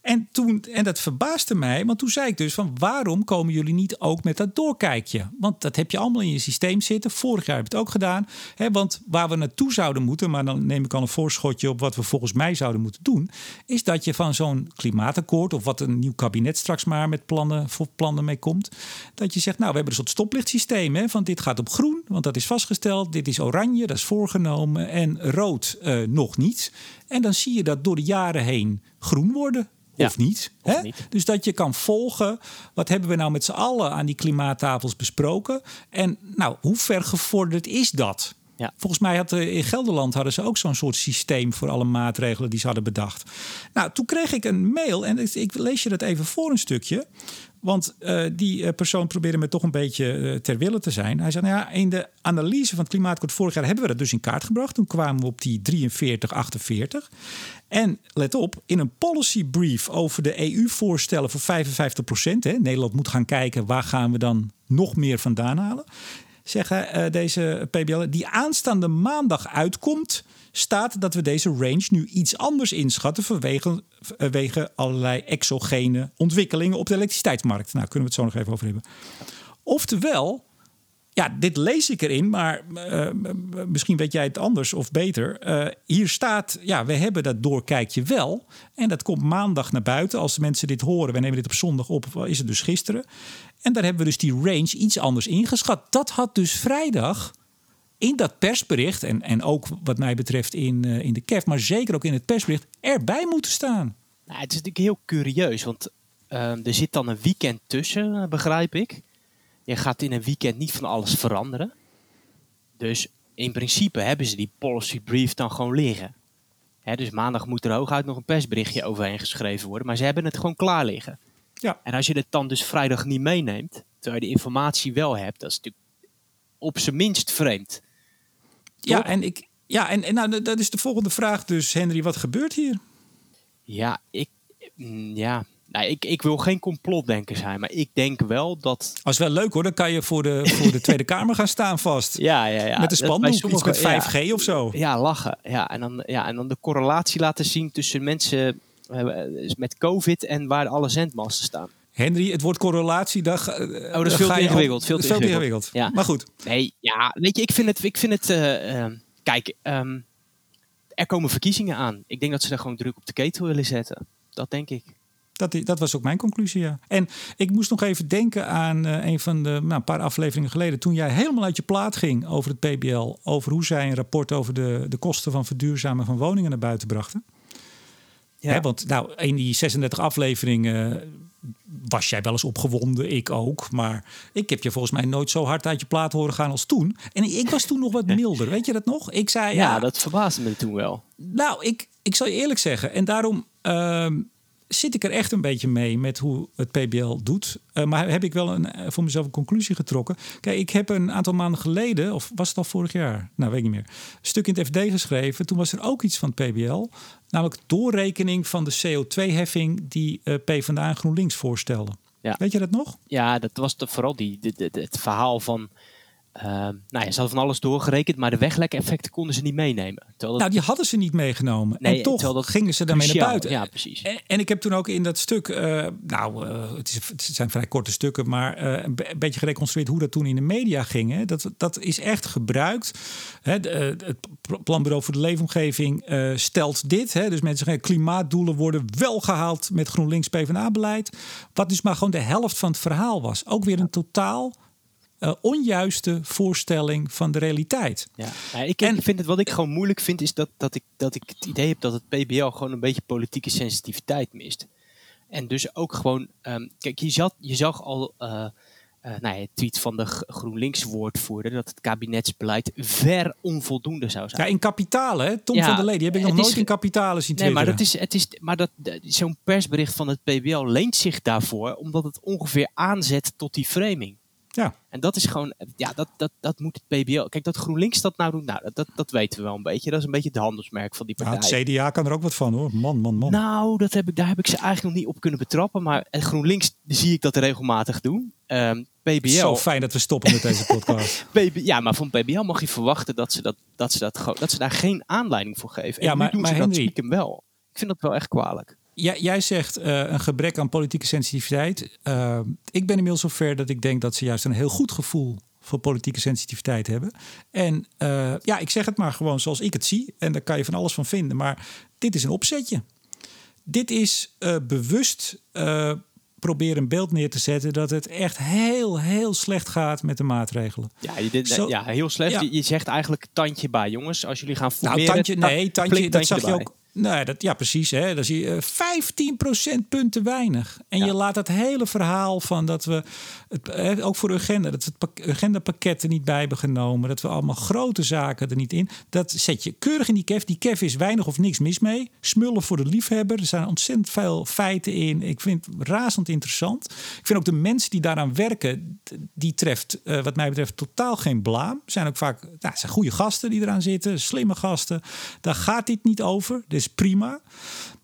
En, toen, en dat verbaasde mij, want toen zei ik dus van waarom komen jullie niet ook met dat doorkijkje? Want dat heb je allemaal in je systeem zitten. Vorig jaar heb je het ook gedaan. Hè, want waar we naartoe zouden moeten, maar dan neem ik al een voorschotje op wat we volgens mij zouden moeten doen, is dat je van zo'n klimaatakkoord of wat een nieuw kabinet straks maar met plannen voor plannen mee komt, dat je zegt, nou we hebben een soort stoplichtsysteem, hè, van dit gaat op groen, want dat is vastgesteld, dit is oranje, dat is voorgenomen en rood uh, nog niet. En dan zie je dat door de jaren heen groen worden of, niet, hè? Dus dat je kan volgen. Wat hebben we nou met z'n allen aan die klimaattafels besproken? En nou, hoe ver gevorderd is dat? Ja. Volgens mij had in Gelderland hadden ze ook zo'n soort systeem voor alle maatregelen die ze hadden bedacht. Nou, toen kreeg ik een mail en ik lees je dat even voor een stukje. Want uh, die uh, persoon probeerde me toch een beetje uh, ter wille te zijn. Hij zei, nou ja, in de analyse van het klimaatakkoord vorig jaar hebben we dat dus in kaart gebracht. Toen kwamen we op die 43, 48. En let op, in een policy brief over de EU-voorstellen voor 55 procent. Nederland moet gaan kijken waar gaan we dan nog meer vandaan halen. Zeggen deze PBL, die aanstaande maandag uitkomt staat dat we deze range nu iets anders inschatten vanwege, allerlei exogene ontwikkelingen op de elektriciteitsmarkt. Nou, kunnen we het zo nog even over hebben. Oftewel, ja, dit lees ik erin, maar uh, misschien weet jij het anders of beter. Uh, hier staat, ja, we hebben dat doorkijkje wel. En dat komt maandag naar buiten. Als de mensen dit horen, we nemen dit op zondag op, is het dus gisteren. En daar hebben we dus die range iets anders ingeschat. Dat had dus vrijdag in dat persbericht, en, en ook wat mij betreft in, uh, in de KEF, maar zeker ook in het persbericht, erbij moeten staan. Nou, het is natuurlijk heel curieus, want uh, er zit dan een weekend tussen, uh, begrijp ik. Je gaat in een weekend niet van alles veranderen. Dus in principe hebben ze die policy brief dan gewoon liggen. Hè, dus maandag moet er hooguit nog een persberichtje overheen geschreven worden, maar ze hebben het gewoon klaar liggen. Ja. En als je het dan dus vrijdag niet meeneemt, terwijl je de informatie wel hebt, dat is natuurlijk op zijn minst vreemd. Ja, en, ik, ja en, en nou, dat is de volgende vraag dus, Henry. Wat gebeurt hier? Ja, ik, mm, ja. Nou, ik, ik wil geen complotdenker zijn, maar ik denk wel dat... Als wel leuk hoor, dan kan je voor de, voor de Tweede Kamer gaan staan vast. Ja, ja, ja. Met een spandoek, iets met 5G ja, of zo. Ja, lachen. Ja en, dan, ja, en dan de correlatie laten zien tussen mensen uh, met COVID en waar alle zendmasten staan. Henry, het woord correlatiedag. Uh, oh, dat is veel te ingewikkeld. Veel te veel ingewikkeld. Ja. Maar goed. Nee, ja, weet je, ik vind het. Ik vind het uh, uh, kijk, um, er komen verkiezingen aan. Ik denk dat ze er gewoon druk op de ketel willen zetten. Dat denk ik. Dat, dat was ook mijn conclusie, ja. En ik moest nog even denken aan een van de nou, een paar afleveringen geleden. toen jij helemaal uit je plaat ging over het PBL. over hoe zij een rapport over de, de kosten van verduurzamen van woningen naar buiten brachten. Ja. Hè, want nou, in die 36 afleveringen was jij wel eens opgewonden, ik ook. Maar ik heb je volgens mij nooit zo hard uit je plaat horen gaan als toen. En ik was toen nog wat [laughs] milder, weet je dat nog? Ik zei ja, ja dat verbaasde me toen wel. Nou, ik, ik zal je eerlijk zeggen. En daarom uh, zit ik er echt een beetje mee met hoe het PBL doet. Uh, maar heb ik wel een, eh, voor mezelf een conclusie getrokken. Kijk, ik heb een aantal maanden geleden, of was het al vorig jaar? Nou, weet ik niet meer. Een stuk in het FD geschreven. Toen was er ook iets van het PBL. Namelijk doorrekening van de CO2-heffing die uh, PvdA en GroenLinks voorstelden. Ja. Weet je dat nog? Ja, dat was de, vooral die, de, de, het verhaal van nou ja, ze hadden van alles doorgerekend, maar de weglek-effecten konden ze niet meenemen. Dat... Nou, die hadden ze niet meegenomen. Nee, en toch dat gingen ze daarmee naar buiten. Ja, precies. En, en, ik heb toen ook in dat stuk, uh, nou, uh, het, is, het, zijn vrij korte stukken, maar uh, een, beetje gereconstrueerd hoe dat toen in de media ging. Hè. Dat, dat is echt gebruikt. Hè, de, het Planbureau voor de Leefomgeving stelt dit. Hè, dus mensen zeggen, klimaatdoelen worden wel gehaald met GroenLinks PvdA-beleid. Wat dus maar gewoon de helft van het verhaal was. Ook weer een totaal uh, onjuiste voorstelling van de realiteit. Ja. ja ik, en, vind het wat ik gewoon moeilijk vind, is dat, dat, ik, dat ik het idee heb dat het PBL gewoon een beetje politieke sensitiviteit mist. En dus ook gewoon, um, kijk, je zag, je zag al. Uh, uh, nou ja, tweet van de GroenLinks-woordvoerder dat het kabinetsbeleid ver onvoldoende zou zijn. Ja, in kapitalen, hè? Tom van der Lee, die heb ik nog nooit in kapitalen zien Nee, maar, dat is, het is, maar dat, zo'n persbericht van het PBL leent zich daarvoor, omdat het ongeveer aanzet tot die framing. Ja. En dat is gewoon, ja, dat, dat, dat moet het PBL. Kijk, dat GroenLinks dat nou doet, nou, dat, dat weten we wel een beetje. Dat is een beetje het handelsmerk van die partij. Ja, het CDA kan er ook wat van hoor. Man, man, man. Nou, dat heb ik, daar heb ik ze eigenlijk nog niet op kunnen betrappen. Maar GroenLinks zie ik dat regelmatig doen. Um, ehm, PBL. Zo fijn dat we stoppen met deze podcast. [laughs] ja, maar van PBL mag je verwachten dat ze, dat, dat ze, dat, dat ze daar geen aanleiding voor geven. En ja, maar, doen maar ze Henry, dat stiekem wel. Ik vind dat wel echt kwalijk jij, jij zegt uh, een gebrek aan politieke sensitiviteit. Uh, ik ben inmiddels zover dat ik denk dat ze juist een heel goed gevoel voor politieke sensitiviteit hebben. En uh, ja, ik zeg het maar gewoon zoals ik het zie. En daar kan je van alles van vinden. Maar dit is een opzetje. Dit is bewust proberen een beeld neer te zetten dat het echt heel, heel slecht gaat met de maatregelen. Ja, je dit, ja heel slecht. Je, zegt eigenlijk tandje bij, jongens. Als jullie gaan formeren... Nou, tandje, nee, tandje, dat zag je ook Nee, dat, ja, precies. Hè. Dan zie je 15% eh, punten weinig. En je laat het hele verhaal van dat we, het, ook voor agenda, dat we het agendapakket er niet bij hebben genomen. Dat we allemaal grote zaken er niet in. Dat zet je keurig in die kef. Die kef is weinig of niks mis mee. Smullen voor de liefhebber. Er zijn ontzettend veel feiten in. Ik vind het razend interessant. Ik vind ook de mensen die daaraan werken, die treft uh, wat mij betreft totaal geen blaam. Zijn ook vaak nou, zijn goede gasten die eraan zitten. Slimme gasten. Daar gaat dit niet over. Dus prima.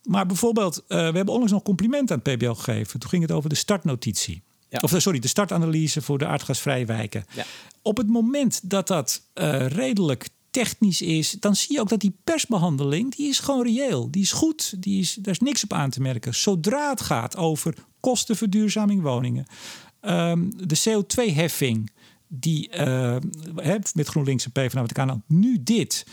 Maar bijvoorbeeld, uh, we hebben onlangs nog compliment aan het PBL gegeven. Toen ging het over de startnotitie. Of eh, sorry, de startanalyse voor de aardgasvrije wijken. Ja. Op het moment dat dat uh, redelijk technisch is, dan zie je ook dat die persbehandeling, die is gewoon reëel. Die is goed, die is, daar is niks op aan te merken. Zodra het gaat over kostenverduurzaming woningen, um, de CO2-heffing, die uh, met GroenLinks en PvdA, nu dit,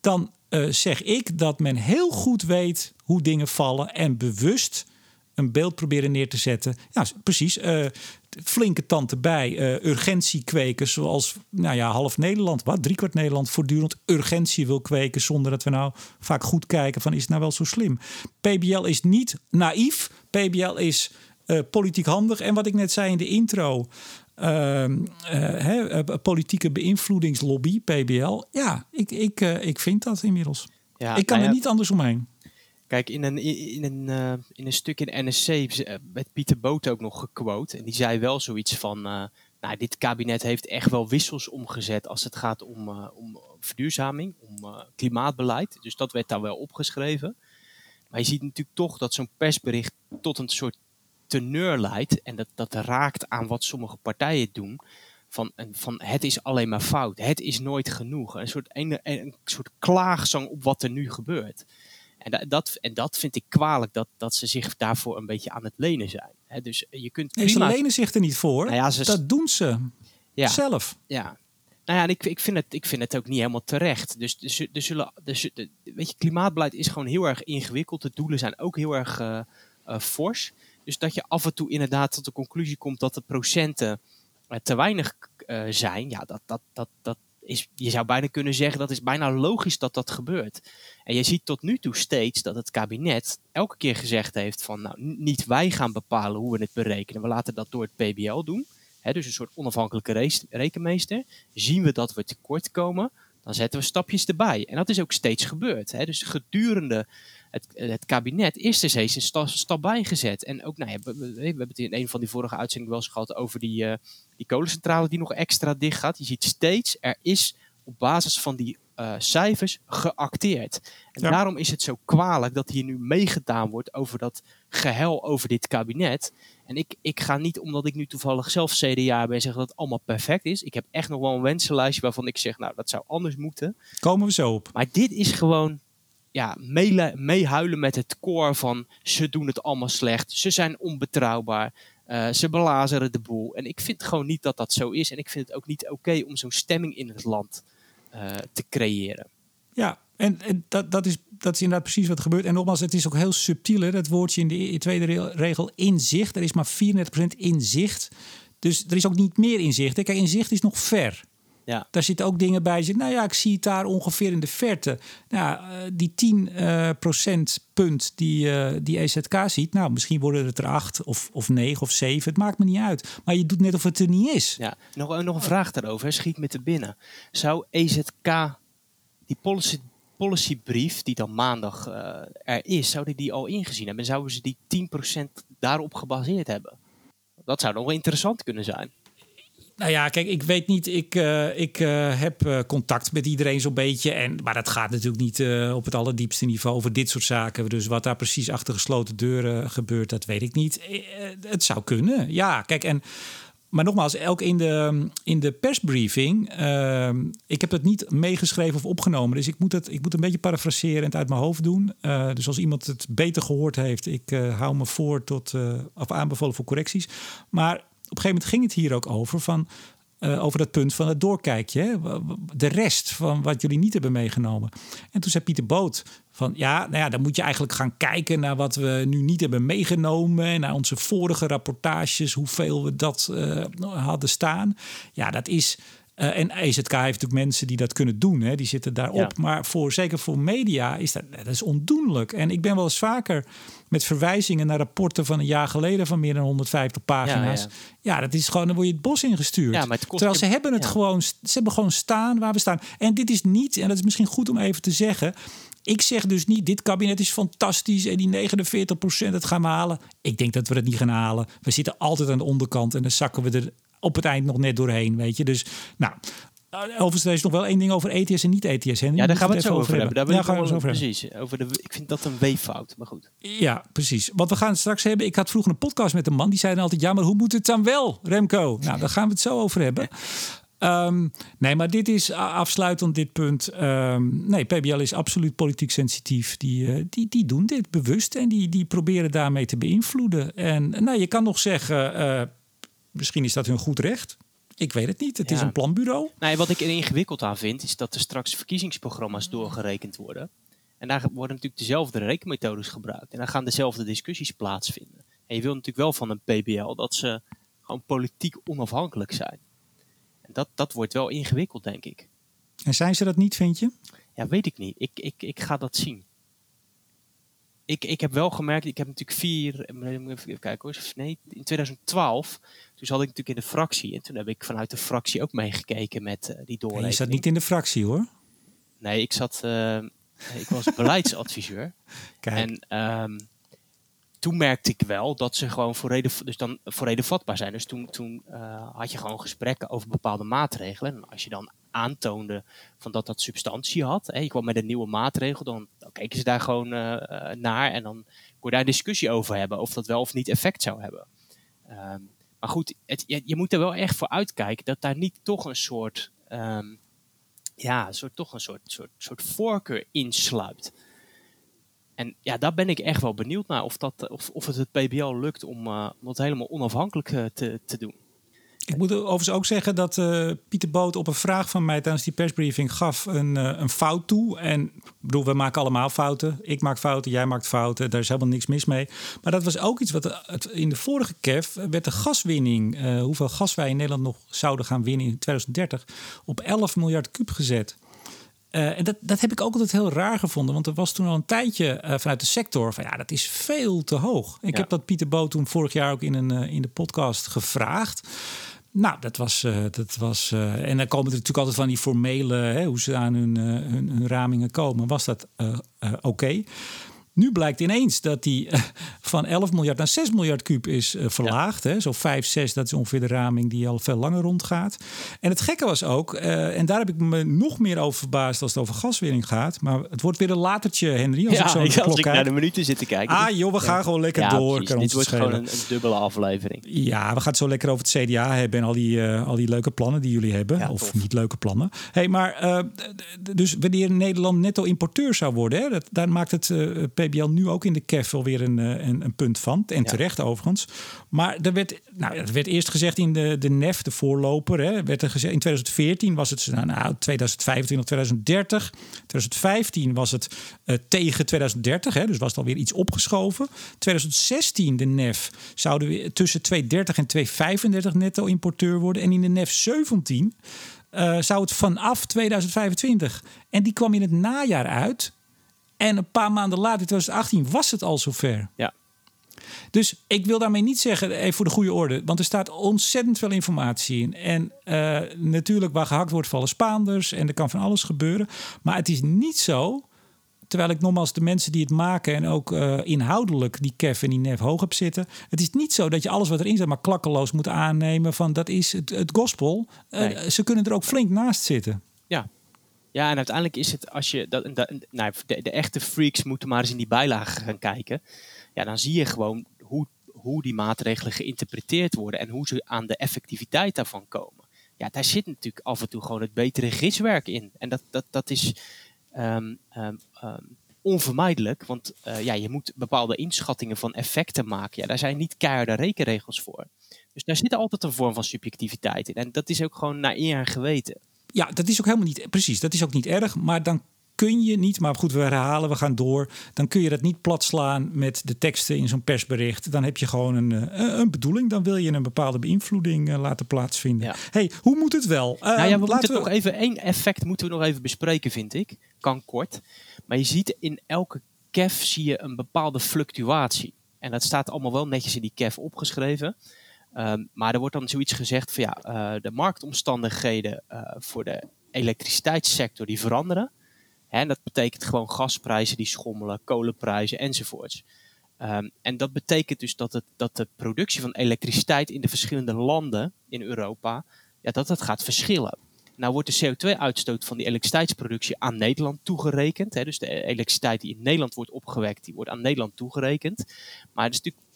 dan uh, zeg ik dat men heel goed weet hoe dingen vallen en bewust een beeld proberen neer te zetten. Ja, precies. Uh, flinke tante bij uh, urgentie kweken, zoals nou ja, half Nederland, wat driekwart Nederland voortdurend urgentie wil kweken, zonder dat we nou vaak goed kijken van is het nou wel zo slim. PBL is niet naïef. PBL is politiek handig. En wat ik net zei in de intro, uh, politieke beïnvloedingslobby, PBL. Ja, ik, ik, uh, ik vind dat inmiddels. Ja, ik kan nou ja, er niet anders omheen. Kijk, in een, in een, uh, in een stuk in NSC werd Pieter Boot ook nog gequote. En die zei wel zoiets van... nou, dit kabinet heeft echt wel wissels omgezet als het gaat om, om verduurzaming, om klimaatbeleid. Dus dat werd daar wel opgeschreven. Maar je ziet natuurlijk toch dat zo'n persbericht tot een soort teneur leidt, en dat, dat raakt aan wat sommige partijen doen, van, van het is alleen maar fout, het is nooit genoeg. Een soort, een, een soort klaagzang op wat er nu gebeurt. En dat, en dat vind ik kwalijk, dat, dat ze zich daarvoor een beetje aan het lenen zijn. dus je kunt nee, ze lenen zich er niet voor. Nou ja, ze, dat doen ze ja, zelf. Ja, nou ja, ik, ik, vind het, ik vind het ook niet helemaal terecht. Dus, dus, zullen, dus weet je, klimaatbeleid is gewoon heel erg ingewikkeld. De doelen zijn ook heel erg uh, uh, fors. Dus dat je af en toe inderdaad tot de conclusie komt dat de procenten uh, te weinig uh, zijn, ja, dat, dat, dat, dat is, je zou bijna kunnen zeggen dat is bijna logisch dat dat gebeurt. En je ziet tot nu toe steeds dat het kabinet elke keer gezegd heeft van nou, niet wij gaan bepalen hoe we het berekenen, we laten dat door het PBL doen. Dus een soort onafhankelijke rekenmeester. Zien we dat we tekort komen, dan zetten we stapjes erbij. En dat is ook steeds gebeurd. Dus gedurende het, het kabinet is er steeds een stap, stap bijgezet. En ook, nou ja, we, we, hebben het in een van die vorige uitzendingen wel eens gehad over die, uh, die kolencentrale die nog extra dicht gaat. Je ziet steeds, er is op basis van die uh, cijfers geacteerd. En Ja. daarom is het zo kwalijk dat hier nu meegedaan wordt over dat gehuil over dit kabinet. En ik, ik ga niet, omdat ik nu toevallig zelf CDA ben, zeggen dat het allemaal perfect is. Ik heb echt nog wel een wensenlijstje waarvan ik zeg, nou, dat zou anders moeten. Komen we zo op. Maar dit is gewoon ja, meehuilen met het koor van ze doen het allemaal slecht, ze zijn onbetrouwbaar, eh, ze belazeren de boel. En ik vind gewoon niet dat dat zo is. En ik vind het ook niet oké om zo'n stemming in het land eh, te creëren. Ja, en, dat, dat, is, dat inderdaad precies wat gebeurt. En nogmaals, het is ook heel subtiel, dat woordje in de e- tweede re- regel inzicht. Er is maar 34% inzicht. Dus er is ook niet meer inzicht. Kijk, inzicht is nog ver. Ja. Daar zitten ook dingen bij. Je zegt, nou ja, ik zie het daar ongeveer in de verte. Nou, eh, die 10 eh, procentpunt die, eh, die EZK ziet, nou, misschien worden het er 8 of, of 9 of 7. Het maakt me niet uit. Maar je doet net of het er niet is. Ja, nog, nog een vraag daarover, hè, schiet me te binnen. Zou EZK, die policy, policybrief die dan maandag er is, zouden die al ingezien hebben? En zouden ze die 10% daarop gebaseerd hebben? Dat zou nog wel interessant kunnen zijn. Nou ja, kijk, ik weet niet. Ik, eh, ik eh, heb eh, contact met iedereen zo'n beetje. En, maar dat gaat natuurlijk niet op het allerdiepste niveau over dit soort zaken. Dus wat daar precies achter gesloten deuren gebeurt, dat weet ik niet. Het zou kunnen, ja. Kijk, en, maar nogmaals, ook in de, in de persbriefing. eh, ik heb het niet meegeschreven of opgenomen. Dus ik moet het, ik moet een beetje parafraseren en het uit mijn hoofd doen. Dus als iemand het beter gehoord heeft, ik hou me voor tot of aanbevolen voor correcties. Maar op een gegeven moment ging het hier ook over van eh, over dat punt van het doorkijkje. Hè? De rest van wat jullie niet hebben meegenomen. En toen zei Pieter Boot van ja, nou ja, dan moet je eigenlijk gaan kijken naar wat we nu niet hebben meegenomen. En naar onze vorige rapportages, hoeveel we dat eh, hadden staan. Ja, dat is. Eh, en EZK heeft natuurlijk mensen die dat kunnen doen, hè? die zitten daarop. Ja. Maar voor, zeker voor media is dat, dat is ondoenlijk. En ik ben wel eens vaker met verwijzingen naar rapporten van een jaar geleden van meer dan 150 pagina's. Ja, Ja, ja. dat is gewoon, dan word je het bos ingestuurd. Ja, maar het Terwijl ze hebben het gewoon, ze hebben gewoon staan waar we staan. En dit is niet, en dat is misschien goed om even te zeggen. Ik zeg dus niet, dit kabinet is fantastisch en die 49% dat gaan we halen. Ik denk dat we het niet gaan halen. We zitten altijd aan de onderkant en dan zakken we er op het eind nog net doorheen, weet je. Dus, nou, overigens er is nog wel één ding over ETS en niet ETS. Henry. Ja, daar gaan we het zo over hebben. Daar Ja, gaan we het over hebben. Precies. Over de, ik vind dat een weeffout, maar goed. Ja, precies. Want we gaan het straks hebben. Ik had vroeger een podcast met een man. Die zei dan altijd: Ja, maar hoe moet het dan wel, Remco? Nou, daar gaan we het zo over hebben. Ehm, nee, maar dit is afsluitend dit punt. Ehm, nee, PBL is absoluut politiek sensitief. Die, eh, die, die doen dit bewust en die, die proberen daarmee te beïnvloeden. En nou, je kan nog zeggen: eh, misschien is dat hun goed recht. Ik weet het niet. Het is een planbureau. Wat ik er ingewikkeld aan vind, is dat er straks verkiezingsprogramma's doorgerekend worden. En daar worden natuurlijk dezelfde rekenmethodes gebruikt. En dan gaan dezelfde discussies plaatsvinden. En je wil natuurlijk wel van een PBL dat ze gewoon politiek onafhankelijk zijn. En dat, dat wordt wel ingewikkeld, denk ik. En zijn ze dat niet, vind je? Ja, weet ik niet. Ik, ik, ik ga dat zien. Ik, ik heb wel gemerkt, ik heb natuurlijk vier, even kijken hoor, nee, in 2012, toen zat ik natuurlijk in de fractie. En toen heb ik vanuit de fractie ook meegekeken met eh, die doorrekening. je zat niet in de fractie hoor. Nee, ik zat, eh, ik was [laughs] beleidsadviseur. Kijk. En ehm, toen merkte ik wel dat ze gewoon voor reden, dus dan voor reden vatbaar zijn. Dus toen, toen eh, had je gewoon gesprekken over bepaalde maatregelen. En als je dan aantoonde van dat dat substantie had, hè, je kwam met een nieuwe maatregel, dan, dan keken ze daar gewoon eh, eh, naar en dan kon je daar een discussie over hebben of dat wel of niet effect zou hebben. Ehm, maar goed, je, je moet er wel echt voor uitkijken dat daar niet toch een soort, ehm, ja, soort, toch een soort, soort, soort voorkeur insluipt. En ja, daar ben ik echt wel benieuwd naar of, dat, of, of het het PBL lukt om, om dat helemaal onafhankelijk te, te doen. Ik moet overigens ook zeggen dat eh, Pieter Boot op een vraag van mij tijdens die persbriefing gaf een, eh, een fout toe. En ik bedoel, we maken allemaal fouten. Ik maak fouten, jij maakt fouten. Daar is helemaal niks mis mee. Maar dat was ook iets wat het- in de vorige KEF werd de gaswinning, eh, hoeveel gas wij in Nederland nog zouden gaan winnen in 2030, op 11 miljard kuub gezet. En dat, dat heb ik ook altijd heel raar gevonden. Want er was toen al een tijdje vanuit de sector van ja, dat is veel te hoog. Ik Ja. heb dat Pieter Boot toen vorig jaar ook in, een, in de podcast gevraagd. Nou, dat was. eh, dat was eh, en dan komen er natuurlijk altijd van die formele, hè, hoe ze aan hun, eh, hun, hun ramingen komen. Was dat oké? Nu blijkt ineens dat die eh, van 11 miljard naar 6 miljard kuub is uh, verlaagd. Hè? Zo 5, 6, dat is ongeveer de raming die al veel langer rondgaat. En het gekke was ook, uh, en daar heb ik me nog meer over verbaasd als het over gaswinning gaat. Maar het wordt weer een latertje, Henry. Als ja, ik zo als klok ik naar de minuten zit te kijken. Ah joh, we gaan gewoon lekker door. Dit wordt gewoon een, een dubbele aflevering. Ja, we gaan het zo lekker over het CDA hebben en al die, uh, al die leuke plannen die jullie hebben. Of tof. niet leuke plannen. Hey, maar uh, dus wanneer Nederland netto importeur zou worden, hè, dat, daar maakt het uh, PBL nu ook in de KEF alweer een, een, een punt van. En terecht overigens. Maar er werd, nou, er werd eerst gezegd in de, de NEF, de voorloper, hè, werd er gezegd in 2014 was het nou, nou 2025, 2030. 2015 was het uh, tegen 2030, hè, dus was het alweer iets opgeschoven. 2016 de NEF zouden we tussen 230 en 235 netto importeur worden. En in de NEF 17 uh, zou het vanaf 2025. En die kwam in het najaar uit. En een paar maanden later, in 2018, was het al zover. Ja. Dus ik wil daarmee niet zeggen, even voor de goede orde, want er staat ontzettend veel informatie in. En uh, natuurlijk, waar gehakt wordt, vallen Spaanders en er kan van alles gebeuren. Maar het is niet zo, terwijl ik nogmaals de mensen die het maken en ook uh, inhoudelijk die KEF en die NEF hoog heb zitten. Het is niet zo dat je alles wat erin zit maar klakkeloos moet aannemen van dat is het, het gospel. Uh, nee. Ze kunnen er ook flink naast zitten. Ja. Ja, en uiteindelijk is het als je dat, nou, de, de echte freaks moeten maar eens in die bijlagen gaan kijken. Ja, dan zie je gewoon hoe, hoe die maatregelen geïnterpreteerd worden en hoe ze aan de effectiviteit daarvan komen. Ja, daar zit natuurlijk af en toe gewoon het betere giswerk in. En dat, dat, dat is um, um, um, onvermijdelijk, want uh, ja, je moet bepaalde inschattingen van effecten maken. Ja, daar zijn niet keiharde rekenregels voor. Dus daar zit altijd een vorm van subjectiviteit in. En dat is ook gewoon naar eer en geweten. Ja, dat is ook helemaal niet precies. Dat is ook niet erg, maar dan kun je niet, maar goed, we herhalen, we gaan door. Dan kun je dat niet platslaan met de teksten in zo'n persbericht. Dan heb je gewoon een, een bedoeling. Dan wil je een bepaalde beïnvloeding uh, laten plaatsvinden. Ja. hey, hoe moet het wel? Uh, nou ja, we moeten we... nog even één effect moeten we nog even bespreken, vind ik. Kan kort. Maar je ziet in elke KEF zie je een bepaalde fluctuatie. En dat staat allemaal wel netjes in die KEF opgeschreven. Um, maar er wordt dan zoiets gezegd van ja, uh, de marktomstandigheden voor de elektriciteitssector die veranderen. En dat betekent gewoon gasprijzen die schommelen, kolenprijzen enzovoorts. Um, en dat betekent dus dat, het, dat de productie van elektriciteit in de verschillende landen in Europa, ja, dat dat gaat verschillen. Nou wordt de CO2-uitstoot van die elektriciteitsproductie aan Nederland toegerekend. Hè, dus de elektriciteit die in Nederland wordt opgewekt, die wordt aan Nederland toegerekend. Maar het is natuurlijk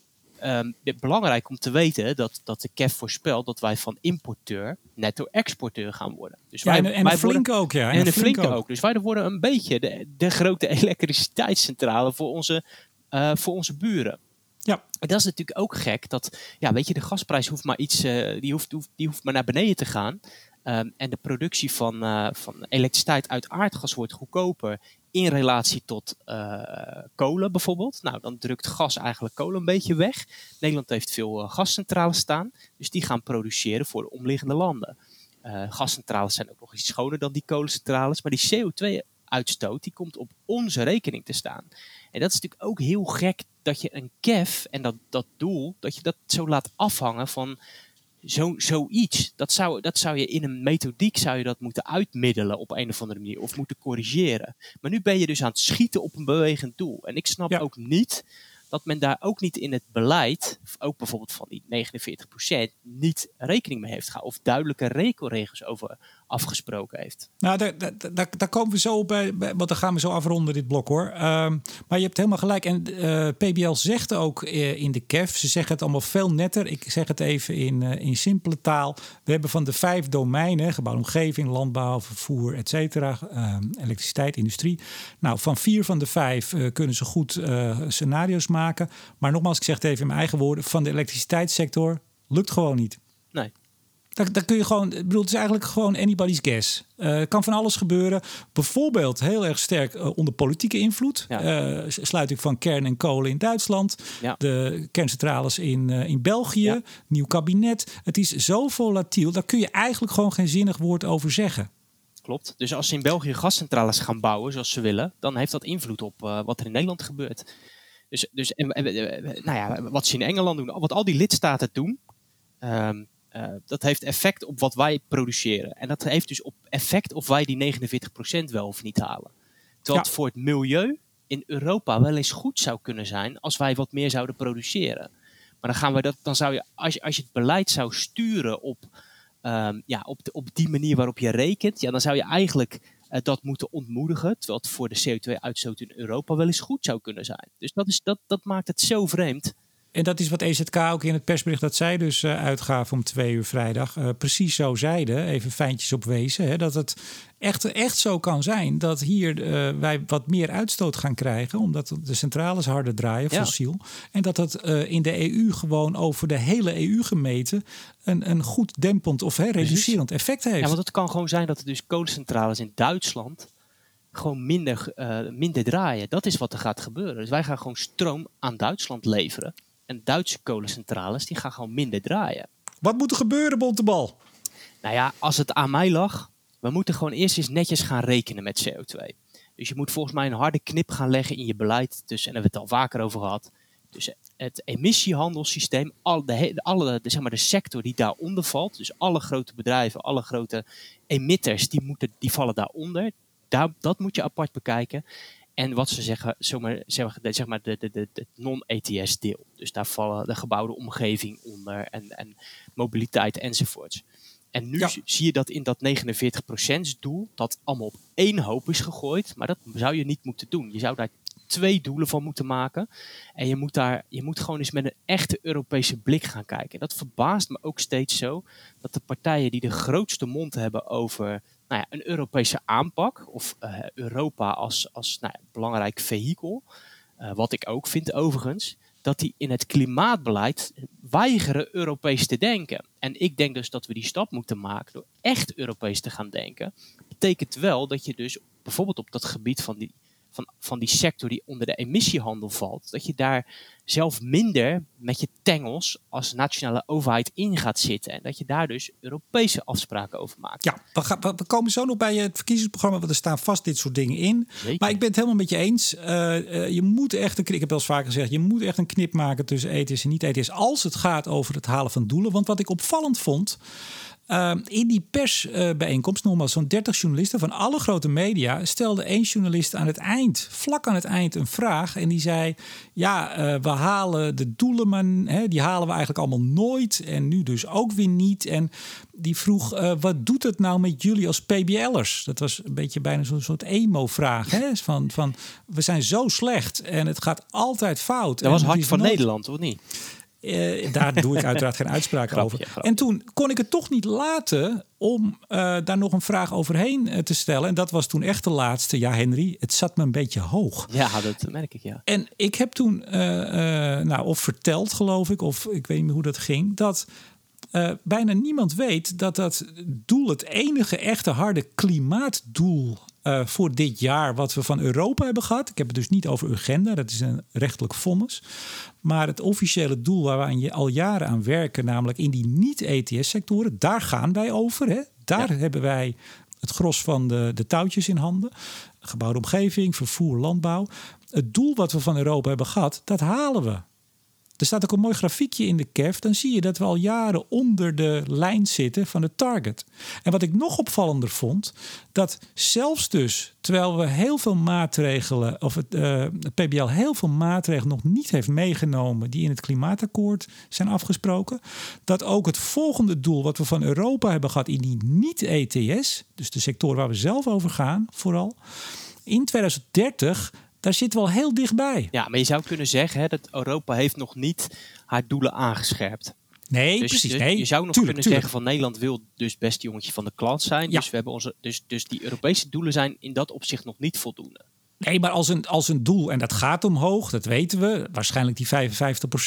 um, belangrijk om te weten dat, dat de KEF voorspelt dat wij van importeur netto-exporteur gaan worden. Dus ja, wij, en, en wij flink worden, ook, ja. En, en flink ook. ook. Dus wij worden een beetje de, de grote [laughs] elektriciteitscentrale voor onze, uh, voor onze buren. Ja. En dat is natuurlijk ook gek. Dat, ja, weet je, de gasprijs hoeft maar iets, uh, die, hoeft, hoeft, die hoeft maar naar beneden te gaan. Um, en de productie van, uh, van elektriciteit uit aardgas wordt goedkoper in relatie tot uh, kolen bijvoorbeeld. Nou, dan drukt gas eigenlijk kolen een beetje weg. Nederland heeft veel uh, gascentrales staan, dus die gaan produceren voor de omliggende landen. Gascentrales zijn ook nog iets schoner dan die kolencentrales, maar die CO2-uitstoot die komt op onze rekening te staan. En dat is natuurlijk ook heel gek dat je een KEF en dat, dat doel, dat je dat zo laat afhangen van zo, zoiets, dat zou, dat zou je in een methodiek zou je dat moeten uitmiddelen op een of andere manier of moeten corrigeren. Maar nu ben je dus aan het schieten op een bewegend doel. En ik snap ja. ook niet dat men daar ook niet in het beleid, ook bijvoorbeeld van die 49%, niet rekening mee heeft gehouden. Of duidelijke regelregels over afgesproken heeft. Nou, daar, daar, daar, komen we zo bij, bij, want dan gaan we zo afronden dit blok hoor. Uh, maar je hebt helemaal gelijk. En uh, PBL zegt ook uh, in de KEF, ze zeggen het allemaal veel netter. Ik zeg het even in, uh, in simpele taal. We hebben van de vijf domeinen, gebouwde omgeving, landbouw, vervoer, et cetera, ehm, elektriciteit, industrie. Nou, van vier van de vijf kunnen ze goed scenario's maken. Maar nogmaals, ik zeg het even in mijn eigen woorden, van de elektriciteitssector lukt gewoon niet. Daar, daar, kun je gewoon, ik bedoel, het is eigenlijk gewoon anybody's guess. Uh, kan van alles gebeuren. Bijvoorbeeld heel erg sterk uh, onder politieke invloed. Ja. Uh, sluiting van kern en kolen in Duitsland. Ja. De kerncentrales in, in België. Ja. Nieuw kabinet. Het is zo volatiel. Daar kun je eigenlijk gewoon geen zinnig woord over zeggen. Klopt. Dus als ze in België gascentrales gaan bouwen zoals ze willen, dan heeft dat invloed op wat er in Nederland gebeurt. Dus, dus en, nou ja, wat ze in Engeland doen, wat al die lidstaten doen. Um, uh, dat heeft effect op wat wij produceren. En dat heeft dus op effect of wij die 49% wel of niet halen. Terwijl ja. voor het milieu in Europa wel eens goed zou kunnen zijn als wij wat meer zouden produceren. Maar dan gaan we dat, dan zou je, als je, als je het beleid zou sturen op, ehm, ja, op, de, op die manier waarop je rekent, ja, dan zou je eigenlijk uh, dat moeten ontmoedigen. Terwijl het voor de CO2-uitstoot in Europa wel eens goed zou kunnen zijn. Dus dat, is, dat, dat maakt het zo vreemd. En dat is wat EZK ook in het persbericht dat zij dus uh, uitgaven om twee uur vrijdag uh, precies zo zeiden, even fijntjes op wezen, hè, dat het echt, echt zo kan zijn dat hier uh, wij wat meer uitstoot gaan krijgen, omdat de centrales harder draaien, ja. fossiel. En dat dat in de EU gewoon over de hele EU gemeten een, een goed dempend of hè, reducerend effect heeft. Ja, want het kan gewoon zijn dat er dus kolencentrales in Duitsland gewoon minder, minder draaien. Dat is wat er gaat gebeuren. Dus wij gaan gewoon stroom aan Duitsland leveren. En Duitse kolencentrales die gaan gewoon minder draaien. Wat moet er gebeuren, Bontebal? Nou ja, als het aan mij lag, we moeten gewoon eerst eens netjes gaan rekenen met CO2. Dus je moet volgens mij een harde knip gaan leggen in je beleid tussen, en daar hebben we het al vaker over gehad, tussen het emissiehandelssysteem, al de, alle, de, zeg maar de sector die daaronder valt, dus alle grote bedrijven, alle grote emitters, die, moeten, die vallen daaronder. Daar, dat moet je apart bekijken. En wat ze zeggen, zomaar, zeg maar de, de, de, de non-ETS deel. Dus daar vallen de gebouwde omgeving onder en, en mobiliteit enzovoorts. En nu ja. zie je dat in dat 49% doel, dat allemaal op één hoop is gegooid. Maar dat zou je niet moeten doen. Je zou daar twee doelen van moeten maken. En je moet, daar, je moet gewoon eens met een echte Europese blik gaan kijken. En dat verbaast me ook steeds zo. Dat de partijen die de grootste mond hebben over nou ja, een Europese aanpak. Of uh, Europa als, als nou belangrijk vehikel. Uh, wat ik ook vind overigens. Dat die in het klimaatbeleid weigeren Europees te denken. En ik denk dus dat we die stap moeten maken door echt Europees te gaan denken. Betekent wel dat je dus bijvoorbeeld op dat gebied van die van, van die sector die onder de emissiehandel valt, dat je daar zelf minder met je tengels als nationale overheid in gaat zitten. En dat je daar dus Europese afspraken over maakt. Ja, we, gaan, we komen zo nog bij het verkiezingsprogramma, want er staan vast dit soort dingen in. Zeker. Maar ik ben het helemaal met je eens. Uh, uh, je moet echt een, ik heb wel eens vaker gezegd, je moet echt een knip maken tussen ETS en niet ETS als het gaat over het halen van doelen. Want wat ik opvallend vond. Uh, in die persbijeenkomst, uh, nogmaals, zo'n 30 journalisten van alle grote media, stelde één journalist aan het eind, vlak aan het eind, een vraag. En die zei: Ja, uh, we halen de doelen, maar hè, die halen we eigenlijk allemaal nooit. En nu dus ook weer niet. En die vroeg: uh, Wat doet het nou met jullie als PBL'ers? Dat was een beetje bijna zo'n soort emo-vraag. Hè? Van, van we zijn zo slecht en het gaat altijd fout. Dat was hart van nooit... Nederland, of niet? Uh, daar doe ik [laughs] uiteraard geen uitspraak grapje, over. Grapje. En toen kon ik het toch niet laten om uh, daar nog een vraag overheen uh, te stellen. En dat was toen echt de laatste. Ja, Henry, het zat me een beetje hoog. Ja, dat merk ik, ja. En ik heb toen, nou, of verteld geloof ik, of ik weet niet meer hoe dat ging, dat bijna niemand weet dat dat doel het enige echte harde klimaatdoel uh, voor dit jaar wat we van Europa hebben gehad. Ik heb het dus niet over agenda, dat is een rechtelijk vonnis. Maar het officiële doel waar we al jaren aan werken, namelijk in die niet-ETS-sectoren, daar gaan wij over. Hè? Daar ja. hebben wij het gros van de, de touwtjes in handen. Gebouwde omgeving, vervoer, landbouw. Het doel wat we van Europa hebben gehad, dat halen we. Er staat ook een mooi grafiekje in de KEF. Dan zie je dat we al jaren onder de lijn zitten van de target. En wat ik nog opvallender vond, dat zelfs dus terwijl we heel veel maatregelen, of het, het PBL heel veel maatregelen nog niet heeft meegenomen die in het klimaatakkoord zijn afgesproken, dat ook het volgende doel wat we van Europa hebben gehad in die niet-ETS, dus de sector waar we zelf over gaan, vooral in 2030 daar zitten we al heel dichtbij. Ja, maar je zou kunnen zeggen hè, dat Europa heeft nog niet haar doelen aangescherpt. Nee, dus, precies. Nee, je zou nog tuurlijk, kunnen tuurlijk. zeggen van Nederland wil dus best jongetje van de klant zijn. Ja. Dus, we hebben onze, dus, dus die Europese doelen zijn in dat opzicht nog niet voldoende. Nee, maar als een, als een doel, en dat gaat omhoog, dat weten we. Waarschijnlijk die 55%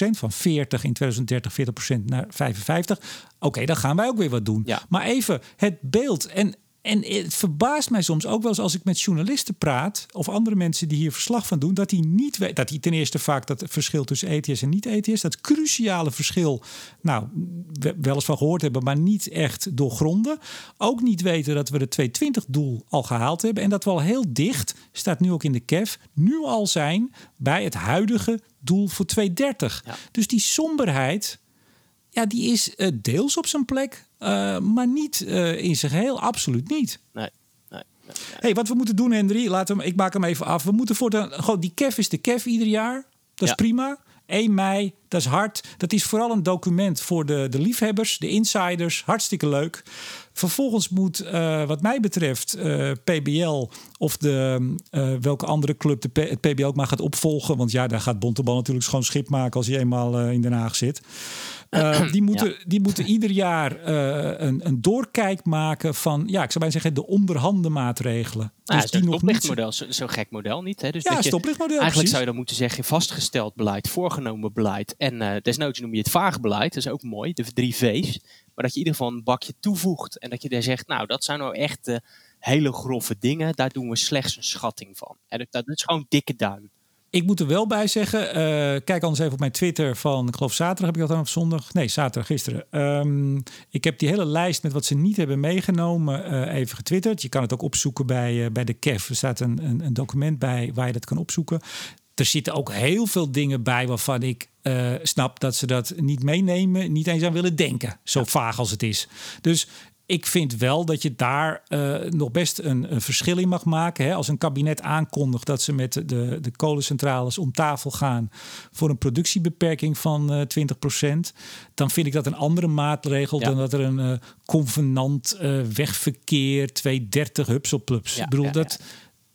van 40 in 2030, 40% naar 55. Oké, okay, dan gaan wij ook weer wat doen. Ja. Maar even het beeld. En, en het verbaast mij soms ook wel eens als ik met journalisten praat... of andere mensen die hier verslag van doen... dat die niet weten, dat die ten eerste vaak dat verschil tussen ETS en niet-ETS... dat cruciale verschil, nou, wel eens van gehoord hebben... maar niet echt doorgronden. Ook niet weten dat we de 220-doel al gehaald hebben... en dat we al heel dicht, staat nu ook in de KEF... nu al zijn bij het huidige doel voor 230. Ja. Dus die somberheid ja, die is uh, deels op zijn plek, uh, maar niet uh, in zijn geheel, absoluut niet. Nee. nee, nee, nee. hey, wat we moeten doen, Henry, laten we, ik maak hem even af. We moeten voortaan, gewoon die KEF is de KEF ieder jaar. Dat is Ja. prima. 1 mei, dat is hard. Dat is vooral een document voor de, de liefhebbers, de insiders. Hartstikke leuk. Vervolgens moet, eh, wat mij betreft, eh, PBL of de, eh, welke andere club de P- het PBL ook maar gaat opvolgen. Want ja, daar gaat Bontebal natuurlijk schoon schip maken als hij eenmaal eh, in Den Haag zit. Eh, die, moeten, die moeten ieder jaar eh, een, een doorkijk maken van, ja, ik zou bijna zeggen, de onderhanden maatregelen. Dus zo'n die nog niet- stoplichtmodel, zo- zo'n gek model niet. Hè? Dus Ja, dat je, stoplichtmodel, Eigenlijk precies. zou je dan moeten zeggen vastgesteld beleid, voorgenomen beleid. En eh, desnoods noem je het vaag beleid. Dat is ook mooi, de drie V's. Maar dat je in ieder geval een bakje toevoegt. En dat je daar zegt, nou dat zijn nou echt hele grove dingen. Daar doen we slechts een schatting van. En dat, dat is gewoon dikke duim. Ik moet er wel bij zeggen, eh, kijk anders even op mijn Twitter van, ik geloof zaterdag heb ik dat dan of zondag? Nee, zaterdag gisteren. Ehm, ik heb die hele lijst met wat ze niet hebben meegenomen eh, even getwitterd. Je kan het ook opzoeken bij, eh, bij de KEF. Er staat een, een, een document bij waar je dat kan opzoeken. Er zitten ook heel veel dingen bij waarvan ik snap dat ze dat niet meenemen, niet eens aan willen denken. Zo vaag als het is. Dus ik vind wel dat je daar eh, nog best een, een verschil in mag maken. Hè? Als een kabinet aankondigt dat ze met de, de kolencentrales om tafel gaan voor een productiebeperking van eh 20%, dan vind ik dat een andere maatregel Ja. dan dat er een eh, convenant wegverkeer 230 hupselplups. Ja, ik bedoel, ja, dat,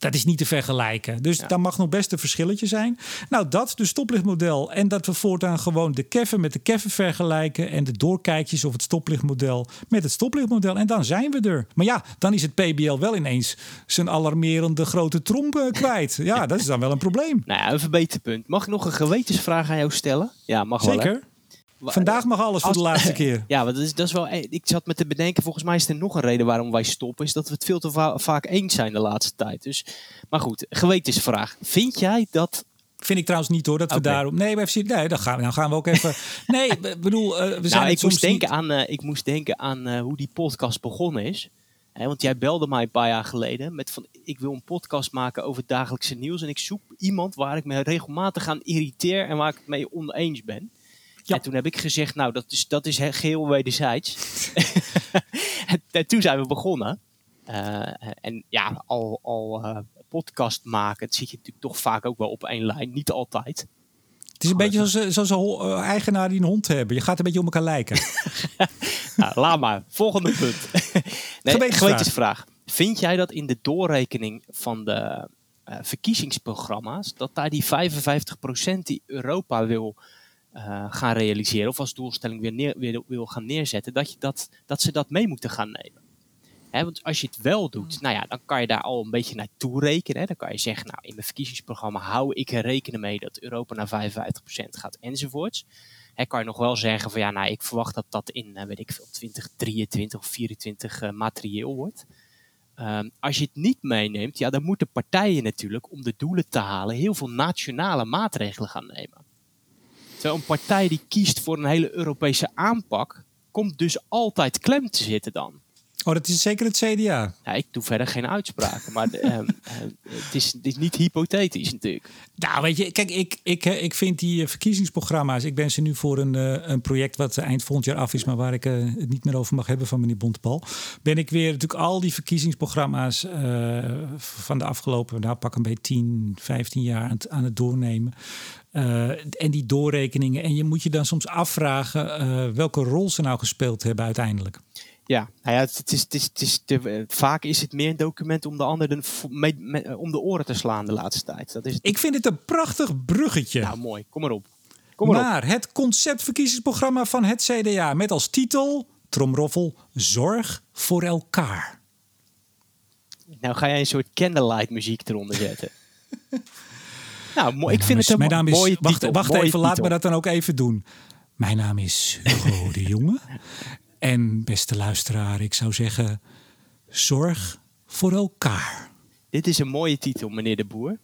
dat is niet te vergelijken. Dus daar mag nog best een verschilletje zijn. Nou, dat, de stoplichtmodel. En dat we voortaan gewoon de keffen met de keffen vergelijken. En de doorkijkjes of het stoplichtmodel met het stoplichtmodel. En dan zijn we er. Maar ja, dan is het PBL wel ineens zijn alarmerende grote tromp eh, kwijt. Ja, dat is dan wel een probleem. Nou ja, een verbeterpunt. Mag ik nog een gewetensvraag aan jou stellen? Ja, mag wel. hè? Zeker. Vandaag mag alles voor de laatste [laughs] keer. Ja, want dat is, dat is wel. e- Ik zat me te bedenken, volgens mij is er nog een reden waarom wij stoppen. Is dat we het veel te va- vaak eens zijn de laatste tijd. Dus, maar goed, gewetensvraag. Vind jij dat. Vind ik trouwens niet hoor, dat we daarom... Nee, maar even, nee dan, gaan we, dan gaan we ook even... [laughs] Nee, ik bedoel, eh, we zijn Nou, het ik moest, denken niet- aan, eh, ik moest denken aan eh, hoe die podcast begonnen is. Want jij belde mij een paar jaar geleden met van ik wil een podcast maken over het dagelijkse nieuws. En ik zoek iemand waar ik me regelmatig aan irriteer en waar ik het mee oneens ben. Ja. En toen heb ik gezegd, nou dat is, dat is he- geheel wederzijds. [laughs] en, en toen zijn we begonnen. Eh, en ja, al, al eh, podcast maken, dat zit je natuurlijk toch vaak ook wel op één lijn. Niet altijd. Het is een beetje zoals, eh, zoals een eh, eigenaar die een hond hebben. Je gaat een beetje op elkaar lijken. [laughs] Nou, laat maar. Volgende punt. [laughs] nee, Gewetensvraag. Vind jij dat in de doorrekening van de eh, verkiezingsprogramma's, dat daar die 55% die Europa wil eh, gaan realiseren, of als doelstelling weer, neer, weer wil gaan neerzetten, dat, je dat, dat ze dat mee moeten gaan nemen? Want als je het wel doet, nou ja, dan kan je daar al een beetje naartoe rekenen. Hè. Dan kan je zeggen, nou, in mijn verkiezingsprogramma hou ik er rekenen mee dat Europa naar 55% gaat enzovoorts. Hè, kan je nog wel zeggen van ja, nou, ik verwacht dat dat in, eh, weet ik veel, 2023 of 24 eh, materieel wordt. Ehm, als je het niet meeneemt, ja, dan moeten partijen natuurlijk om de doelen te halen heel veel nationale maatregelen gaan nemen. Een partij die kiest voor een hele Europese aanpak, komt dus altijd klem te zitten dan. Oh, dat is zeker het CDA. Ja, ik doe verder geen uitspraken, maar [laughs] ehm, eh, het, is, het is niet hypothetisch natuurlijk. Nou, weet je, kijk, ik, ik, eh, ik vind die eh, verkiezingsprogramma's. Ik ben ze nu voor een, eh, een project wat eind volgend jaar af is, maar waar ik het niet meer over mag hebben van meneer Bontebal. Ben ik weer natuurlijk al die verkiezingsprogramma's van de afgelopen, nou pak een beetje 10, 15 jaar aan het, aan het doornemen. En die doorrekeningen. En je moet je dan soms afvragen welke rol ze nou gespeeld hebben uiteindelijk. Ja, nou ja, het, het is, het is, het is te- vaak is het meer een document om de ander de, om de oren te slaan de laatste tijd. Dat is. Ik vind het een prachtig bruggetje. Nou, mooi. Kom maar op. Kom maar op. naar het conceptverkiezingsprogramma van het CDA met als titel, tromroffel, Zorg voor elkaar. Nou ga jij een soort candlelight muziek eronder zetten. [laughs] nou, mooi. ik vind het een mijn mo- naam is, mooie wacht, titel. wacht mooie even, laat me dat dan ook even doen. Mijn naam is Hugo de Jonge. [laughs] En beste luisteraar, ik zou zeggen, zorg voor elkaar. Dit is een mooie titel, meneer de Boer.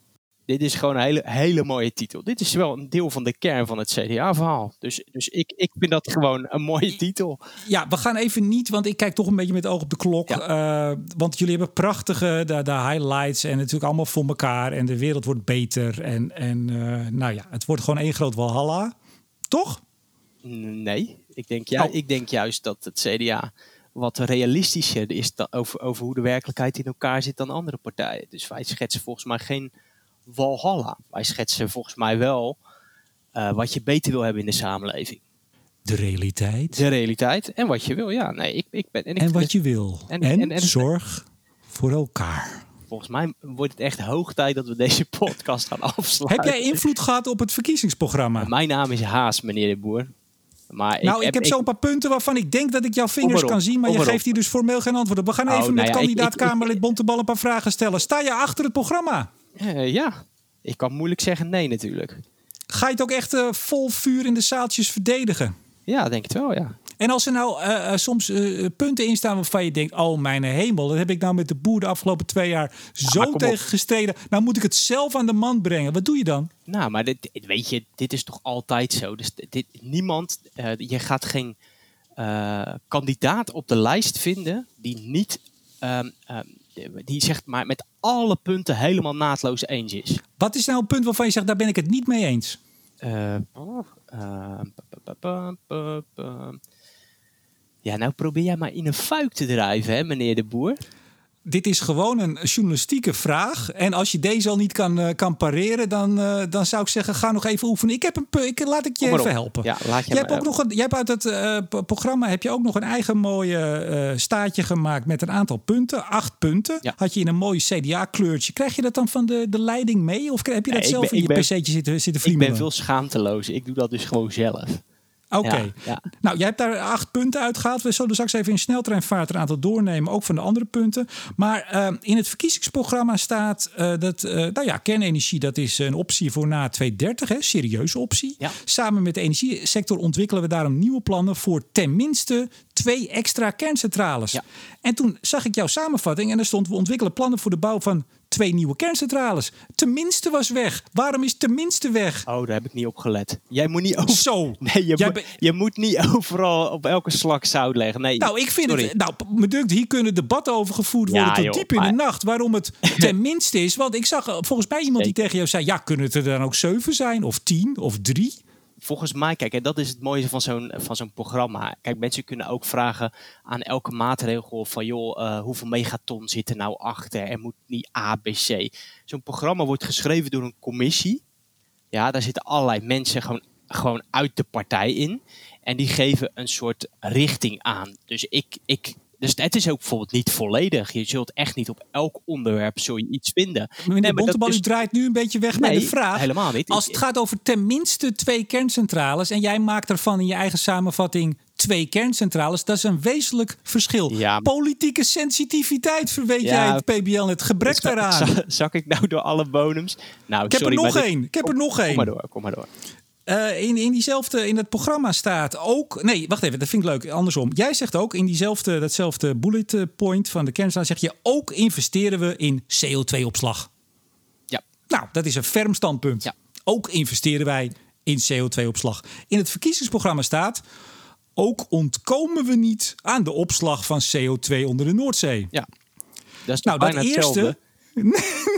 Dit is gewoon een hele, hele mooie titel. Dit is wel een deel van de kern van het CDA-verhaal. Dus, dus ik, ik vind dat gewoon een mooie titel. Ja, we gaan even niet, want ik kijk toch een beetje met oog op de klok. Eh, want jullie hebben prachtige de, de highlights en natuurlijk allemaal voor elkaar. En de wereld wordt beter. En, en eh, nou ja, het wordt gewoon één groot walhalla. Toch? Nee, ik denk, ja, Oh. ik denk juist dat het CDA wat realistischer is over, over hoe de werkelijkheid in elkaar zit dan andere partijen. Dus wij schetsen volgens mij geen walhalla. Wij schetsen volgens mij wel uh, wat je beter wil hebben in de samenleving. De realiteit. De realiteit en wat je wil, ja. Nee, ik, ik ben, en, ik en wat je wil. En, en, en zorg voor elkaar. Volgens mij wordt het echt hoog tijd dat we deze [laughs] podcast gaan afsluiten. Heb jij invloed gehad op het verkiezingsprogramma? Mijn naam is Haas, meneer de Boer. Maar nou, ik, heb, heb zo'n paar punten waarvan ik denk dat ik jouw vingers kan zien, maar je geeft hier dus formeel geen antwoord op. We gaan oh, even nou met kandidaat Kamerlid Bontebal een paar vragen stellen. Sta je achter het programma? Uh, ja, ik kan moeilijk zeggen nee natuurlijk. Ga je het ook echt uh, vol vuur in de zaaltjes verdedigen? Ja, denk het wel, ja. En als er nou uh, soms uh, punten in staan waarvan je denkt: Oh, mijn hemel, dat heb ik nou met de boer de afgelopen twee jaar zo tegen gestreden. Nou moet ik het zelf aan de man brengen. Wat doe je dan? Nou, maar dit, weet je, dit is toch altijd zo. Dus dit, niemand, uh, je gaat geen kandidaat op de lijst vinden die niet, um, um, die zegt maar met alle punten helemaal naadloos eens is. Wat is nou een punt waarvan je zegt: Daar ben ik het niet mee eens? Oh, ja, nou probeer jij maar in een fuik te drijven, hè, meneer de Boer dit is gewoon een journalistieke vraag. En als je deze al niet kan, uh, kan pareren, dan, uh, dan zou ik zeggen: ga nog even oefenen. Ik heb een ik, laat ik je even helpen. Ja, laat je, hebt ook nog een, jij hebt uit het uh, programma heb je ook nog een eigen mooie staatje gemaakt met een aantal punten. Acht punten. Ja. Had je in een mooi CDA-kleurtje. Krijg je dat dan van de, de leiding mee? Of heb je dat zelf ben, in je pc'tje zitten, zitten Ik ben veel schaamteloos. Ik doe dat dus gewoon zelf. Oké. Nou, jij hebt daar acht punten uitgehaald. We zullen straks even in sneltreinvaart een aantal doornemen, ook van de andere punten. Maar uh, in het verkiezingsprogramma staat uh, dat, uh, nou ja, kernenergie, dat is een optie voor na 2030, hè, serieuze optie. Ja. Samen met de energiesector ontwikkelen we daarom nieuwe plannen voor tenminste twee extra kerncentrales. En toen zag ik jouw samenvatting en er stond: we ontwikkelen plannen voor de bouw van twee nieuwe kerncentrales. Tenminste was weg. Waarom is tenminste weg? Oh, daar heb ik niet op gelet. Jij moet niet over... Zo. [laughs] Nee, je, je moet niet overal op elke slak zout leggen. Nee, nou, ik vind het... Nou, me dunkt, hier kunnen debatten over gevoerd worden tot diep in de nacht. Waarom het [laughs] tenminste is. Want ik zag volgens mij iemand die tegen jou zei... Ja, kunnen het er dan ook zeven zijn? Of tien? Of drie? Volgens mij, kijk, en dat is het mooie van zo'n, van zo'n programma. Kijk, mensen kunnen ook vragen aan elke maatregel van, joh, uh, hoeveel megaton zit er nou achter? Er moet niet A, B, C. Zo'n programma wordt geschreven door een commissie. Ja, daar zitten allerlei mensen gewoon, gewoon uit de partij in. En die geven een soort richting aan. Dus ik, ik dus het is ook bijvoorbeeld niet volledig. Je zult echt niet op elk onderwerp zul je iets vinden. Meneer nee, Bontebal, u draait nu een beetje weg bij de vraag. helemaal niet. Als het gaat over tenminste twee kerncentrales... en jij maakt ervan in je eigen samenvatting twee kerncentrales, dat is een wezenlijk verschil. Ja. Politieke sensitiviteit verweet ja. jij het PBL het gebrek daaraan. Zak ik nou door alle bonems? Nou, ik heb sorry, er nog één. Ik heb er nog één. Kom maar door, kom maar door. Uh, in, in diezelfde, in het programma staat ook. Nee, wacht even, dat vind ik leuk. Andersom. Jij zegt ook in diezelfde, datzelfde bullet point van de kerncentrale, zeg je ook investeren we in CO2-opslag. Ja. Nou, dat is een ferm standpunt. Ja. Ook investeren wij in CO2-opslag. In het verkiezingsprogramma staat. Ook ontkomen we niet aan de opslag van CO2 onder de Noordzee. Ja. Dat is nou, dat eerste, hetzelfde. [laughs]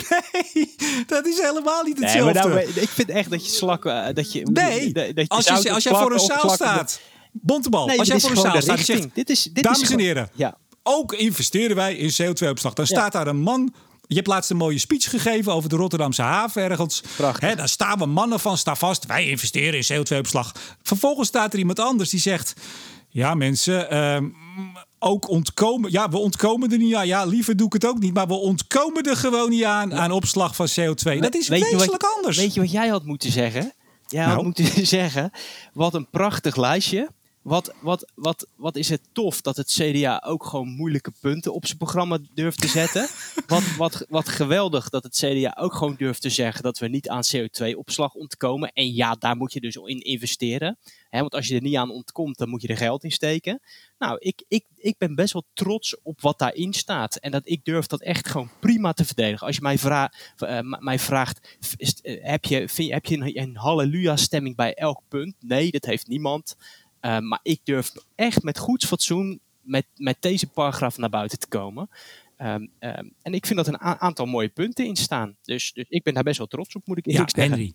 Nee, dat is helemaal niet hetzelfde. Nee, maar nou, ik vind echt dat je slak... Eh, dat je, nee, dat je als, je, als jij voor een zaal staat... Bontebal, nee, als jij voor een zaal staat zegt... Dit is, dit dames is en heren, ja. ook investeren wij in CO2-opslag. Dan staat daar een man... Je hebt laatst een mooie speech gegeven over de Rotterdamse haven ergens. He, daar staan we mannen van, sta vast. Wij investeren in CO2-opslag. Vervolgens staat er iemand anders die zegt... Ja, mensen, uh, ook ontkomen. Ja, we ontkomen er niet aan. Ja, liever doe ik het ook niet. Maar we ontkomen er gewoon niet aan aan opslag van CO2. Dat is wezenlijk anders. Weet je wat jij had moeten zeggen? Jij had nou? moeten [laughs] zeggen: wat een prachtig lijstje. Wat, wat, wat, wat is het tof dat het CDA ook gewoon moeilijke punten op zijn programma durft te zetten. [laughs] wat, wat, wat geweldig dat het CDA ook gewoon durft te zeggen dat we niet aan CO2-opslag ontkomen. En ja, daar moet je dus in investeren. want als je er niet aan ontkomt, dan moet je er geld in steken. Nou, ik, ik, ik ben best wel trots op wat daarin staat. En dat ik durf dat echt gewoon prima te verdedigen. Als je mij, vra uh, mij vraagt, uh, heb je, vind, heb je een, een halleluja-stemming bij elk punt? Nee, dat heeft niemand. Uh, maar ik durf echt met goed fatsoen met, met deze paragraaf naar buiten te komen. Um, um, en ik vind dat een aantal mooie punten in staan. Dus, dus ik ben daar best wel trots op, moet ik eerlijk ja, zeggen. Henry.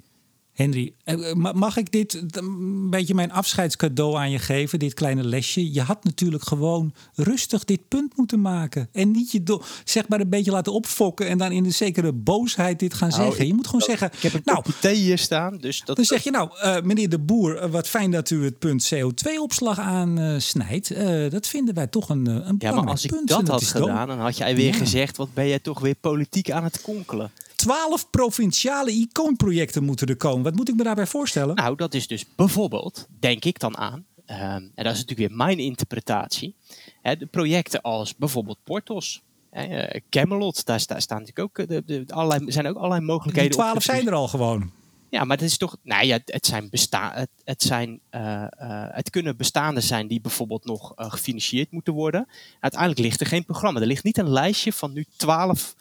Henry, eh, mag ik dit een beetje mijn afscheidscadeau aan je geven, dit kleine lesje? Je had natuurlijk gewoon rustig dit punt moeten maken. En niet je zeg maar een beetje laten opfokken en dan in een zekere boosheid dit gaan nou, zeggen. Je moet gewoon zeggen. Ik heb een nou, thee hier staan. Dus dat... Dan zeg je nou, uh, meneer de Boer, uh, wat fijn dat u het punt CO2-opslag aansnijdt. Uh, dat vinden wij toch een, een ja, maar als punt. ik dat had gedaan, dan had jij weer gezegd: wat ben jij toch weer politiek aan het konkelen? Twaalf provinciale icoonprojecten moeten er komen. Wat moet ik me daarbij voorstellen? Nou, dat is dus bijvoorbeeld, denk ik dan aan, ehm, en dat is natuurlijk weer mijn interpretatie, hè, de projecten als bijvoorbeeld Portos. Uh, Camelot, daar, staan natuurlijk ook, eh, de, de, allerlei, zijn ook allerlei mogelijkheden. Die twaalf zijn er al gewoon. Ja, maar het is toch. Nou ja, het zijn bestaan. Het, het, zijn, uh, het kunnen bestaande zijn die bijvoorbeeld nog gefinancierd moeten worden. Uiteindelijk ligt er geen programma. Er ligt niet een lijstje van nu twaalf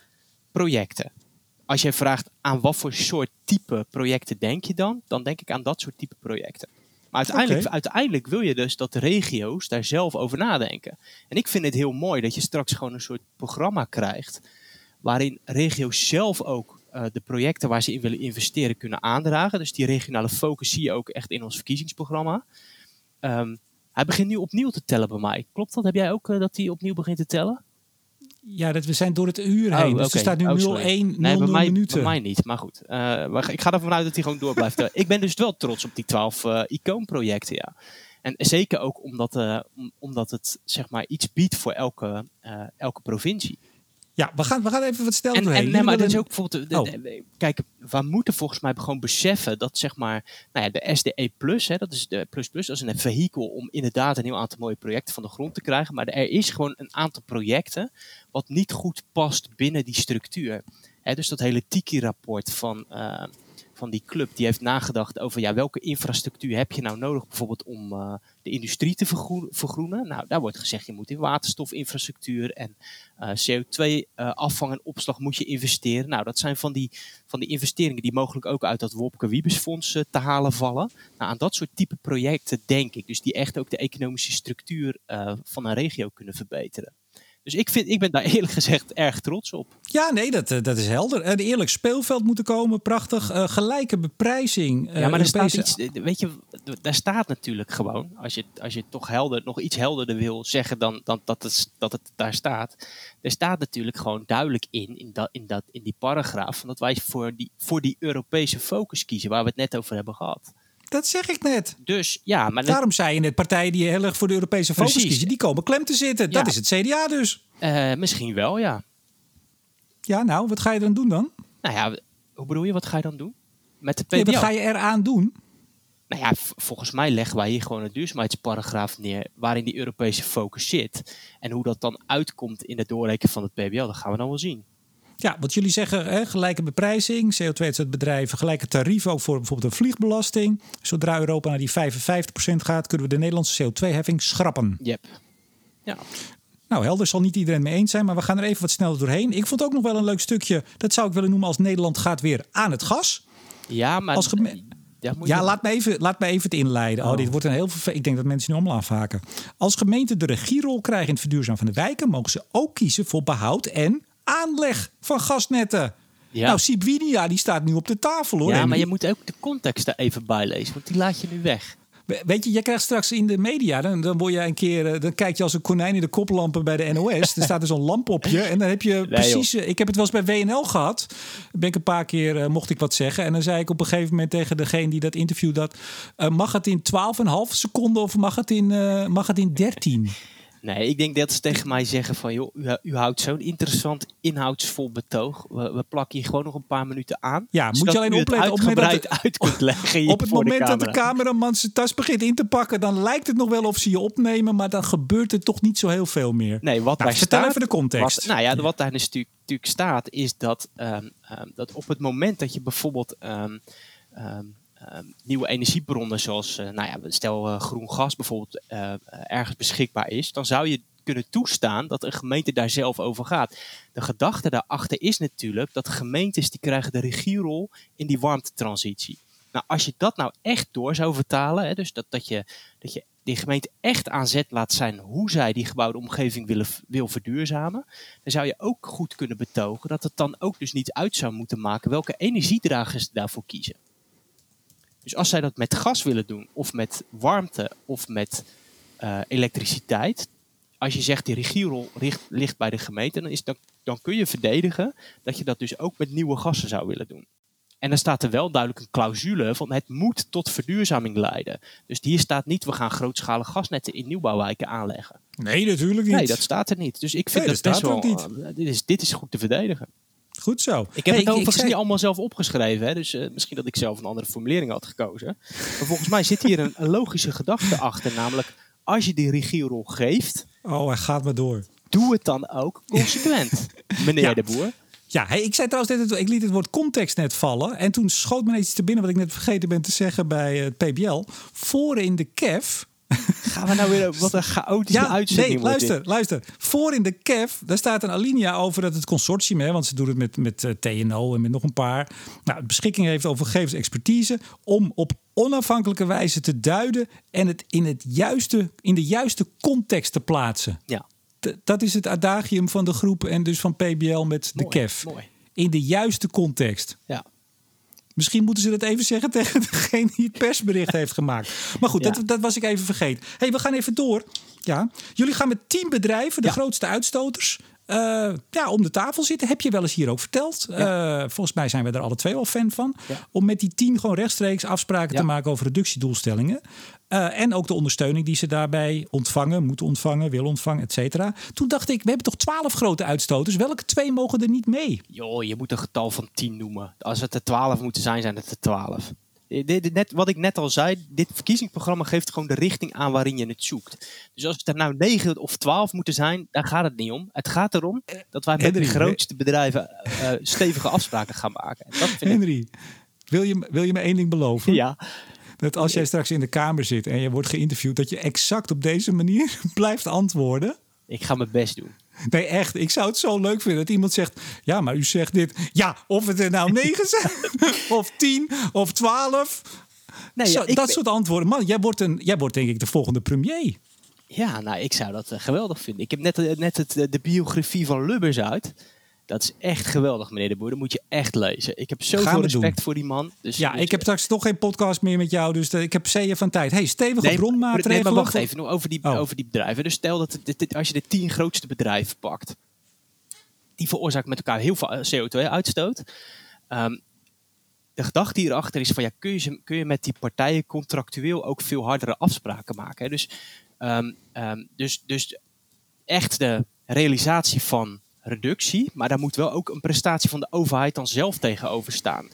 projecten als je vraagt aan wat voor soort type projecten denk je dan, dan denk ik aan dat soort type projecten. Maar uiteindelijk, uiteindelijk wil je dus dat de regio's daar zelf over nadenken. En ik vind het heel mooi dat je straks gewoon een soort programma krijgt. waarin regio's zelf ook uh, de projecten waar ze in willen investeren kunnen aandragen. Dus die regionale focus zie je ook echt in ons verkiezingsprogramma. Um, hij begint nu opnieuw te tellen bij mij. Klopt dat? Heb jij ook uh, dat hij opnieuw begint te tellen? Ja, dat, we zijn door het uur oh, heen. dus er staat nu oh, 0-1, 0 nee, bij mij, minuten. Bij mij niet, maar goed. Uh, ik ga ervan uit dat hij gewoon door blijft. [laughs] ik ben dus wel trots op die 12 uh, eh, icoonprojecten, ja. En zeker ook omdat, uh, omdat het zeg maar iets biedt voor elke, elke provincie. Ja, we gaan, we gaan even wat stellen en, doorheen. En, nee, maar dat is ook bijvoorbeeld... De, oh. kijk, we moeten volgens mij gewoon beseffen dat zeg maar... Nou ja, de SDE Plus, hè, dat is de Plus Plus, dat is een vehikel om inderdaad een heel aantal mooie projecten van de grond te krijgen. Maar er is gewoon een aantal projecten wat niet goed past binnen die structuur. Hè, dus dat hele Tiki-rapport van... Uh, van die club, die heeft nagedacht over ja, welke infrastructuur heb je nou nodig bijvoorbeeld om uh, de industrie te vergroenen. Nou, daar wordt gezegd je moet in waterstofinfrastructuur en uh, CO2 uh, afvang en opslag moet je investeren. Nou, dat zijn van die, van die investeringen die mogelijk ook uit dat Wopke Wiebesfonds te halen vallen. Nou, aan dat soort type projecten denk ik, dus die echt ook de economische structuur van een regio kunnen verbeteren. Dus ik, vind, ik ben daar [laughs] eerlijk gezegd erg trots op. Ja, nee, dat, eh, dat is helder. Een eerlijk speelveld moeten komen, prachtig. Uh, gelijke beprijzing. Uh, ja, maar er staat iets, weet je, daar staat natuurlijk gewoon, als je, als je toch helder, nog iets helderder wil zeggen dan, dan dat, het, dat het daar staat. Er staat natuurlijk gewoon duidelijk in, in, dat, in, dat, in die paragraaf, dat wij voor die, voor die Europese focus kiezen, waar we het net over hebben gehad. Dat zeg ik net. Dus ja, maar daarom zei je net partijen die heel erg voor de Europese focus kiezen, die komen klem te zitten. Dat is het CDA dus. Uh, misschien wel, ja. Ja, nou, wat ga je dan doen dan? Nou ja, hoe bedoel je, wat ga je dan doen? Met de PBL? wat ga je eraan doen? Nou ja, volgens mij leggen wij hier gewoon een duurzaamheidsparagraaf neer waarin die Europese focus zit. En hoe dat dan uitkomt in het doorrekenen van het PBL, dat gaan we dan wel zien. Ja, wat jullie zeggen, hè, gelijke beprijzing, CO2-bedrijven, gelijke tarieven, ook voor bijvoorbeeld een vliegbelasting. Zodra Europa naar die 55% gaat, kunnen we de Nederlandse CO2-heffing schrappen. Yep. Ja. Nou, helder zal niet iedereen mee eens zijn, maar we gaan er even wat sneller doorheen. Ik vond ook nog wel een leuk stukje, dat zou ik willen noemen als Nederland gaat weer aan het gas. Ja, maar... Als ja, laat, me even, laat me even het inleiden. Oh. oh dit wordt een heel Ik denk dat mensen nu allemaal afhaken. Als gemeenten de regierol krijgen in het verduurzamen van de wijken, mogen ze ook kiezen voor behoud en aanleg van gasnetten. Ja. Nou, Sibwinia die staat nu op de tafel hoor. Ja, maar je moet ook de context er even bij lezen, want die laat je nu weg. Weet je, jij krijgt straks in de media, dan, dan word je een keer, eh, dan kijk je als een konijn in de koplampen bij de NOS. er staat dus een lamp op je en dan heb je precies. Eh, ik heb het wel eens bij WNL gehad. Ben ik een paar keer uh, mocht ik wat zeggen en dan zei ik op een gegeven moment tegen degene die dat interview dat uh, mag het in 12,5 seconden of mag het in, uh, mag het in 13? Nee, ik denk dat ze tegen mij zeggen van, joh, u, u houdt zo'n interessant inhoudsvol betoog. We, we, plakken hier gewoon nog een paar minuten aan. Ja, moet je alleen opletten op het moment dat, uit kunt [laughs] leggen Op het moment dat de cameraman zijn tas begint in te pakken, dan lijkt het nog wel of ze je opnemen, maar dan gebeurt er toch niet zo heel veel meer. Nee, wat nou, daar vertel staat, even de context. Wat, nou ja, wat daar natuurlijk, natuurlijk staat, is dat, um, um, dat op het moment dat je bijvoorbeeld um, Ehm, nieuwe energiebronnen, zoals uh, nou ja, stel uh, groen gas bijvoorbeeld, ergens beschikbaar is, dan zou je kunnen toestaan dat een gemeente daar zelf over gaat. De gedachte daarachter is natuurlijk dat gemeentes die krijgen de regierol in die warmtetransitie. Nou, als je dat nou echt door zou vertalen, hè, dus dat, dat, je, dat je die gemeente echt aan zet laat zijn hoe zij die gebouwde omgeving willen, wil verduurzamen, dan zou je ook goed kunnen betogen dat het dan ook dus niet uit zou moeten maken welke energiedragers daarvoor kiezen. Dus als zij dat met gas willen doen, of met warmte, of met uh, elektriciteit. Als je zegt die regierol ligt bij de gemeente, dan, is, dan, dan kun je verdedigen dat je dat dus ook met nieuwe gassen zou willen doen. En dan staat er wel duidelijk een clausule van het moet tot verduurzaming leiden. Dus hier staat niet we gaan grootschalige gasnetten in nieuwbouwwijken aanleggen. Nee, natuurlijk niet. Nee, dat staat er niet. Dus ik vind dat, best wel. Uh, dit, is, dit is goed te verdedigen. Goed zo. Ik heb het overigens niet allemaal zelf opgeschreven. Hè, dus uh, misschien dat ik zelf een andere formulering had gekozen. Maar volgens mij zit hier een, een logische gedachte achter. Namelijk, als je die regierol geeft. Oh, hij gaat maar door. Doe het dan ook consequent, meneer de Boer. Ja, hey, ik zei trouwens, net, ik liet het woord context net vallen. En toen schoot me iets te binnen wat ik net vergeten ben te zeggen bij het PBL. Voor in de KEF [laughs] Gaan we nou weer wat een chaotische ja, uitzending nee, luister, luister. Voor in de KEF, daar staat een alinea over dat het consortium, hè, want ze doen het met, met uh, eh, TNO en met nog een paar, nou, beschikking heeft over gegevensexpertise om op onafhankelijke wijze te duiden en het in, het juiste, in de juiste context te plaatsen. Ja. dat is het adagium van de groep en dus van PBL met de KEF. Mooi. In de juiste context. Ja. Misschien moeten ze dat even zeggen tegen degene die het persbericht heeft gemaakt. Maar goed, dat, dat was ik even vergeten. hey, we gaan even door. Ja. Jullie gaan met tien bedrijven, de grootste uitstoters, uh, ja, om de tafel zitten. Heb je wel eens hier ook verteld. Uh, volgens mij zijn we er alle twee wel fan van. Om met die tien gewoon rechtstreeks afspraken te maken over reductiedoelstellingen. Uh, en ook de ondersteuning die ze daarbij ontvangen, moeten ontvangen, willen ontvangen, et cetera. Toen dacht ik, we hebben toch twaalf grote uitstoters. Welke twee mogen er niet mee? Joh, je moet een getal van tien noemen. Als het er twaalf moeten zijn, zijn het er twaalf. Net, wat ik net al zei, dit verkiezingsprogramma geeft gewoon de richting aan waarin je het zoekt. Dus als het er nou 9 of 12 moeten zijn, daar gaat het niet om. Het gaat erom dat wij met de grootste bedrijven uh, stevige afspraken gaan maken. Dat vind Henry, wil, je, wil je me één ding beloven? Ja. Dat als jij straks in de Kamer zit en je wordt geïnterviewd, dat je exact op deze manier [laughs] blijft antwoorden? Ik ga mijn best doen. Nee, echt. Ik zou het zo leuk vinden dat iemand zegt: Ja, maar u zegt dit. Ja, of het er nou [laughs] negen zijn, [laughs] of tien, of twaalf. Nee, zo, dat soort antwoorden. Man, jij wordt, een, jij wordt denk ik de volgende premier. Ja, nou, ik zou dat uh, geweldig vinden. Ik heb net, uh, net het, uh, de biografie van Lubbers uit. Dat is echt geweldig, meneer de Boer. Dat moet je echt lezen. Ik heb zoveel respect voor die man. Dus ja, ik heb straks toch geen podcast meer met jou. Dus ik heb zeeën van tijd. Hey, stevige nee, bronmaatregelen. Nee, maar wacht even nog over die, oh. over die bedrijven. Dus stel dat dit, als je de tien grootste bedrijven pakt. Die veroorzaken met elkaar heel veel eh, CO2-uitstoot. Ehm, de gedachte hierachter is van ja, kun je, kun je met die partijen contractueel ook veel hardere afspraken maken. Hè? Dus, um, um, dus, dus echt de realisatie van reductie, maar daar moet wel ook een prestatie van de overheid dan zelf tegenover staan.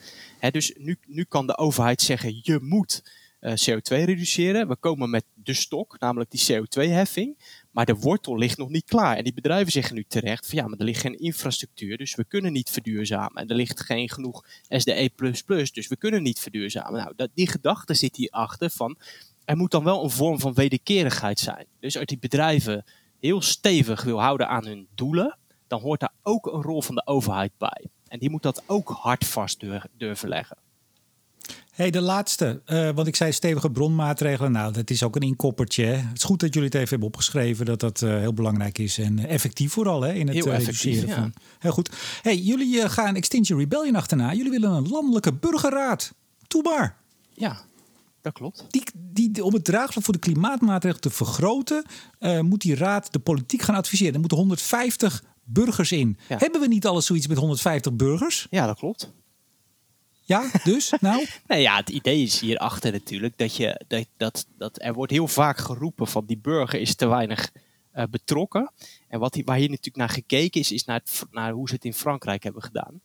dus nu, nu kan de overheid zeggen, je moet uh, CO2 reduceren. We komen met de stok, namelijk die CO2-heffing. Maar de wortel ligt nog niet klaar. En die bedrijven zeggen nu terecht van ja, maar er ligt geen infrastructuur, dus we kunnen niet verduurzamen. En er ligt geen genoeg SDE++, dus we kunnen niet verduurzamen. Nou, dat, die gedachte zit hierachter van, er moet dan wel een vorm van wederkerigheid zijn. Dus als die bedrijven heel stevig wil houden aan hun doelen, dan hoort daar ook een rol van de overheid bij. En die moet dat ook hard vast durven leggen. Hey, de laatste. Uh, want ik zei stevige bronmaatregelen. Nou, dat is ook een inkoppertje. Het is goed dat jullie het even hebben opgeschreven. Dat dat uh, heel belangrijk is. En effectief vooral hè, in het heel reduceren ja. van. Heel goed. Hey, jullie gaan Extinction Rebellion achterna. Jullie willen een landelijke burgerraad. Toebaar. Ja, dat klopt. Die, die, om het draagvlak voor de klimaatmaatregelen te vergroten, moet die raad de politiek gaan adviseren. Er moeten 150 burgers in. Hebben we niet alles zoiets met 150 burgers? Ja, dat klopt. Ja, dus? [laughs] nou? nou ja, het idee is hierachter natuurlijk dat, je, dat, dat, dat er wordt heel vaak geroepen van die burger is te weinig uh, betrokken. En wat, waar hier natuurlijk naar gekeken is, is naar, het, naar hoe ze het in Frankrijk hebben gedaan.